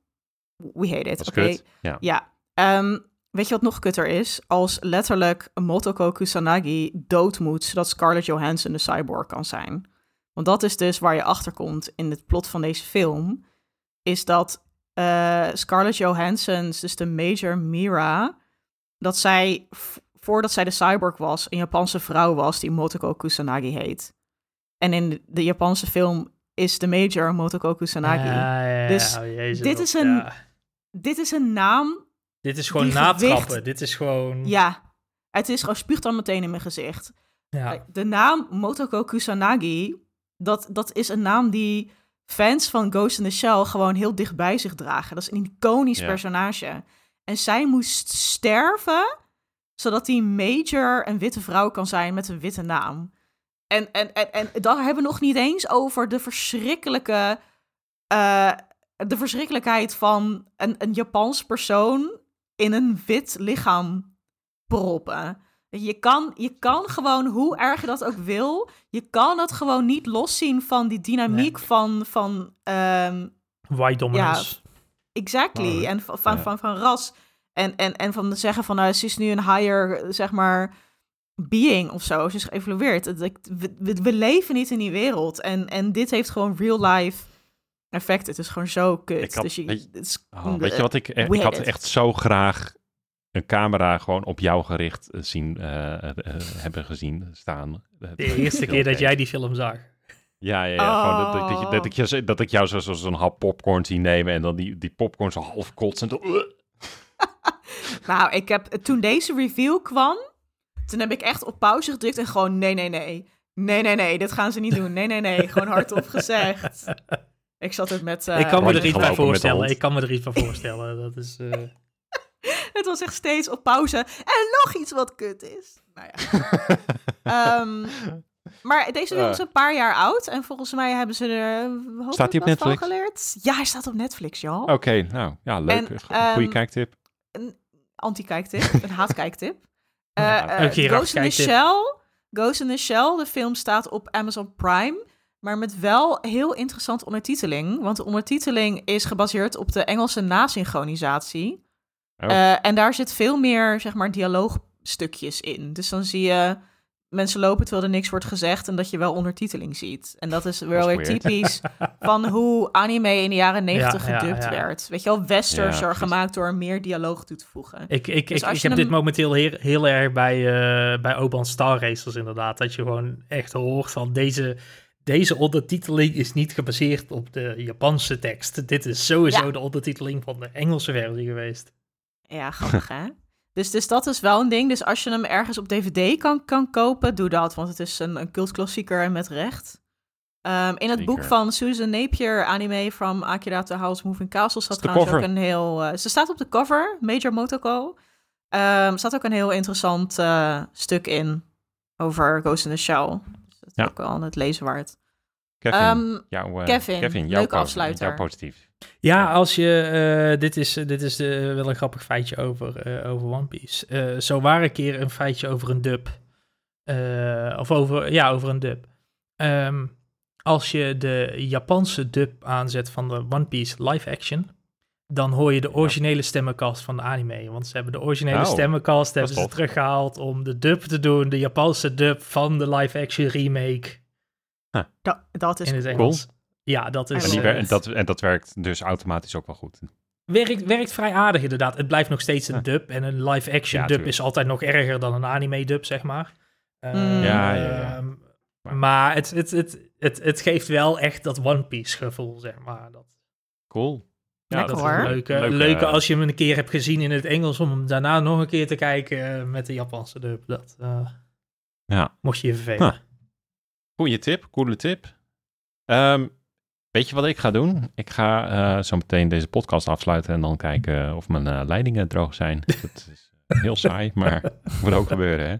we hate it. Oké. Ja. Ja. Ehm, weet je wat nog kutter is? Als letterlijk Motoko Kusanagi dood moet, zodat Scarlett Johansson de cyborg kan zijn. Want dat is dus waar je achter komt in het plot van deze film. Is dat eh, Scarlett Johansson, dus de Major Mira, dat zij, voordat zij de cyborg was, een Japanse vrouw was die Motoko Kusanagi heet. En in de, Japanse film is de Major Motoko Kusanagi. Ja, ja, ja. Dus Oh, jezus, dit is een- ja. Dit is een naam Dit is gewoon natrappen. gewicht- Dit is gewoon... Ja, het is gewoon spuugt dan meteen in mijn gezicht. Ja. De naam Motoko Kusanagi, dat, dat is een naam die fans van Ghost in the Shell gewoon heel dicht bij zich dragen. Dat is een iconisch Ja. personage. En zij moest sterven, zodat die Major een witte vrouw kan zijn met een witte naam. En, en, en, en daar hebben we nog niet eens over de verschrikkelijke... eh, de verschrikkelijkheid van een, een Japans persoon in een wit lichaam proppen. Je kan, je kan gewoon, hoe erg je dat ook wil, je kan dat gewoon niet loszien van die dynamiek van, van ehm, White dominance. exactly, Oh, en van, van, ja. van, van ras. En, en, en van zeggen van, nou, ze is nu een higher, zeg maar, being of zo. Ze is geëvolueerd. We, we leven niet in die wereld. En, en dit heeft gewoon real life effect. Het is gewoon zo kut. Ik had- dus je, weet je- is- Oh, weet je wat ik... echt- Ik had echt zo graag een camera gewoon op jou gericht eh, zien, eh, eh, eh, hebben gezien staan. De eerste keer dat jij die film zag. Ja, ja, ja. Gewoon dat, dat, Oh. dat, ik, zo- dat ik jou zo- zo- zo'n hap popcorn zie nemen en dan die, die popcorn zo half kotsen. Nou, ik heb, toen deze review kwam, toen heb ik echt op pauze gedrukt en gewoon nee, nee, nee. Nee, nee, nee, dit gaan ze niet doen. Nee, nee, nee. Gewoon hardop gezegd. Ik zat het met... eh, ik kan me Hard er iets bij voorstellen. Ik kan me er iets bij voorstellen. Dat is... eh, Het was echt steeds op pauze. En nog iets wat kut is. Nou ja. Ehm, maar deze film is Eh. een paar jaar oud. En volgens mij hebben ze er eh, Staat hij op Netflix? geleerd. Ja, hij staat op Netflix, joh. Oké, nou ja, leuk. En, Goeie ehm, kijktip. Een anti-kijktip. een haatkijktip. Eh eh, een Gerard Ghost in the. Shell. Ghost in the Shell. De film staat op Amazon Prime. Maar met wel heel interessante ondertiteling. Want de ondertiteling is gebaseerd op de Engelse nasynchronisatie. Oh. Eh, en daar zit veel meer, zeg maar, dialoogstukjes in. Dus dan zie je mensen lopen terwijl er niks wordt gezegd... en dat je wel ondertiteling ziet. En dat is wel weer typisch van hoe anime in de jaren negentig Ja, gedubt ja. werd. Weet je wel, westerser Ja, gemaakt door er meer dialoog toe te voegen. Ik, ik, Dus ik, heb hem- dit momenteel heel, heel erg bij, eh bij Oban Star Racers inderdaad. Dat je gewoon echt hoort van deze, deze ondertiteling is niet gebaseerd op de Japanse tekst. Dit is sowieso Ja. de ondertiteling van de Engelse versie geweest. Ja, grappig hè? Dus, dus dat is wel een ding. Dus als je hem ergens op DVD kan, kan kopen, doe dat. Want het is een, een cultklassieker en met recht. Ehm, in het boek van Susan Napier, anime from Akira to House Moving Castle, staat trouwens ook een heel... eh, ze staat op de cover, Major Motoko. Ehm staat ook een heel interessant eh, stuk in over Ghost in the Shell. Ja. ook aan het lezen waard. Kevin, Ehm, jouw, eh, Kevin, Kevin jouw, leuke po- afsluiter. jouw positief. Ja, als je. eh, dit is, dit is de, wel een grappig feitje over, eh, over One Piece. Eh, zo waren een keer een feitje over een dub. Eh, of over. Ja, over een dub. Ehm, als je de Japanse dub aanzet van de One Piece live action. Dan hoor je de originele stemmencast van de anime. Want ze hebben de originele Oh, stemmencast hebben ze teruggehaald om de dub te doen. De Japanse dub van de live action remake Da- dat is in het cool. Engels. Ja, dat is. En, die eh, en, dat, en dat werkt dus automatisch ook wel goed. Werkt, werkt vrij aardig inderdaad. Het blijft nog steeds een dub. En een live-action Ja, dub tuurlijk. is altijd nog erger dan een anime-dub, zeg maar. Mm. Ja, ja, ja. Ehm, Maar- Maar het, het, het, het, het geeft wel echt dat One Piece gevoel, zeg maar. Dat, Cool. Ja, Lekker, dat is hoor. een leuke, Leuke- leuke als je hem een keer hebt gezien in het Engels, om hem daarna nog een keer te kijken eh, met de Japanse dub. Dat eh, Ja. mocht je je vervelen. Huh. Goeie tip, coole tip. Ehm, weet je wat ik ga doen? Ik ga eh, zo meteen deze podcast afsluiten en dan kijken of mijn eh, leidingen droog zijn. Dat is heel saai, maar moet ook gebeuren, hè?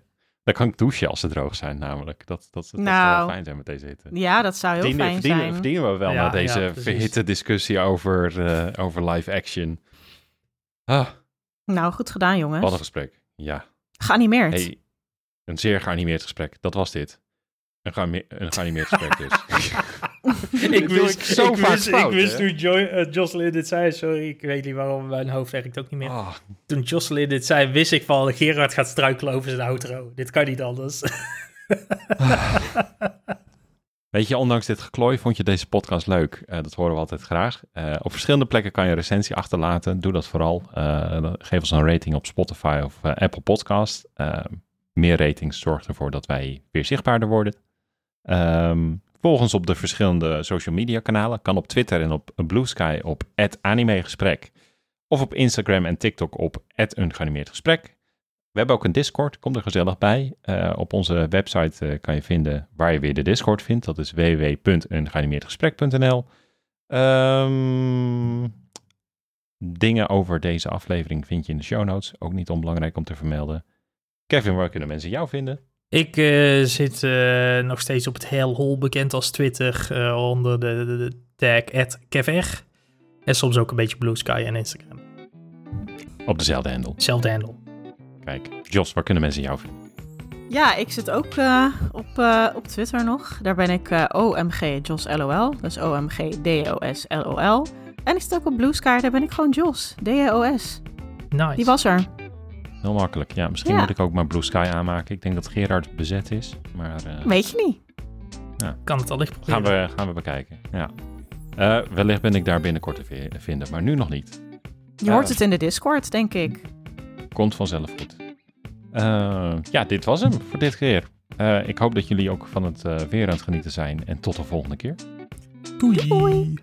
Dan kan ik douchen als ze droog zijn, namelijk. Dat, dat, dat zou Nou. wel fijn zijn met deze hitte. Ja, dat zou heel Verdienen, fijn verdienen, zijn. verdienen we wel Ja, na deze ja, verhitte discussie over, eh, over live action. Ah, Nou, goed gedaan, jongens. wat een gesprek. Ja. Geanimeerd. Hey, een zeer geanimeerd gesprek. Dat was dit. Een, geanime- een geanimeerd gesprek dus. ik wist, ik zo ik vaak wist, fout, ik wist hè? toen Joy, eh, Jocelyn dit zei, sorry, ik weet niet waarom, mijn hoofd werkt ook niet meer. Ah, Toen Jocelyn dit zei, wist ik van, Gerard gaat struikelen over zijn outro. Dit kan niet anders. Weet je, ondanks dit geklooi vond je deze podcast leuk. Eh, dat horen we altijd graag. Eh, op verschillende plekken kan je een recensie achterlaten. Doe dat vooral. Eh, geef ons een rating op Spotify of Apple Podcast. Meer ratings zorgt ervoor dat wij weer zichtbaarder worden. Ehm, volg ons op de verschillende social media kanalen. Kan op Twitter en op Blue Sky op @animegesprek. Of op Instagram en TikTok op @ungeanimeerdgesprek. We hebben ook een Discord, kom er gezellig bij. Eh, op onze website eh, kan je vinden waar je weer de Discord vindt. Dat is www.ungeanimeerdgesprek.nl. Ehm, dingen over deze aflevering vind je in de show notes. Ook niet onbelangrijk om te vermelden. Kevin, waar kunnen mensen jou vinden? Ik eh, zit eh, nog steeds op het hellhole, bekend als Twitter, eh, onder de, de, de tag @kevr. En soms ook een beetje Blue Sky en Instagram. Op dezelfde handle. Hetzelfde handle. Kijk, Jos, waar kunnen mensen jou vinden? Ja, ik zit ook eh, op, eh, op Twitter nog. Daar ben ik eh, OMG Jos LOL. Dus OMG DOS LOL. En ik zit ook op Blue Sky. Daar ben ik gewoon Jos. DOS. Nice. Die was er. Heel makkelijk. Ja, misschien Ja. moet ik ook maar Blue Sky aanmaken. Ik denk dat Gerard bezet is. Maar eh, Weet je niet. Kan het allicht proberen. gaan, we, gaan we bekijken. Ja. Eh, wellicht ben ik daar binnenkort te vi- vinden, maar nu nog niet. Je Ja. hoort het in de Discord, denk ik. Komt vanzelf goed. Eh, ja, dit was hem voor dit keer. Eh, ik hoop dat jullie ook van het eh, weer aan het genieten zijn. En tot de volgende keer. Doei. Doei.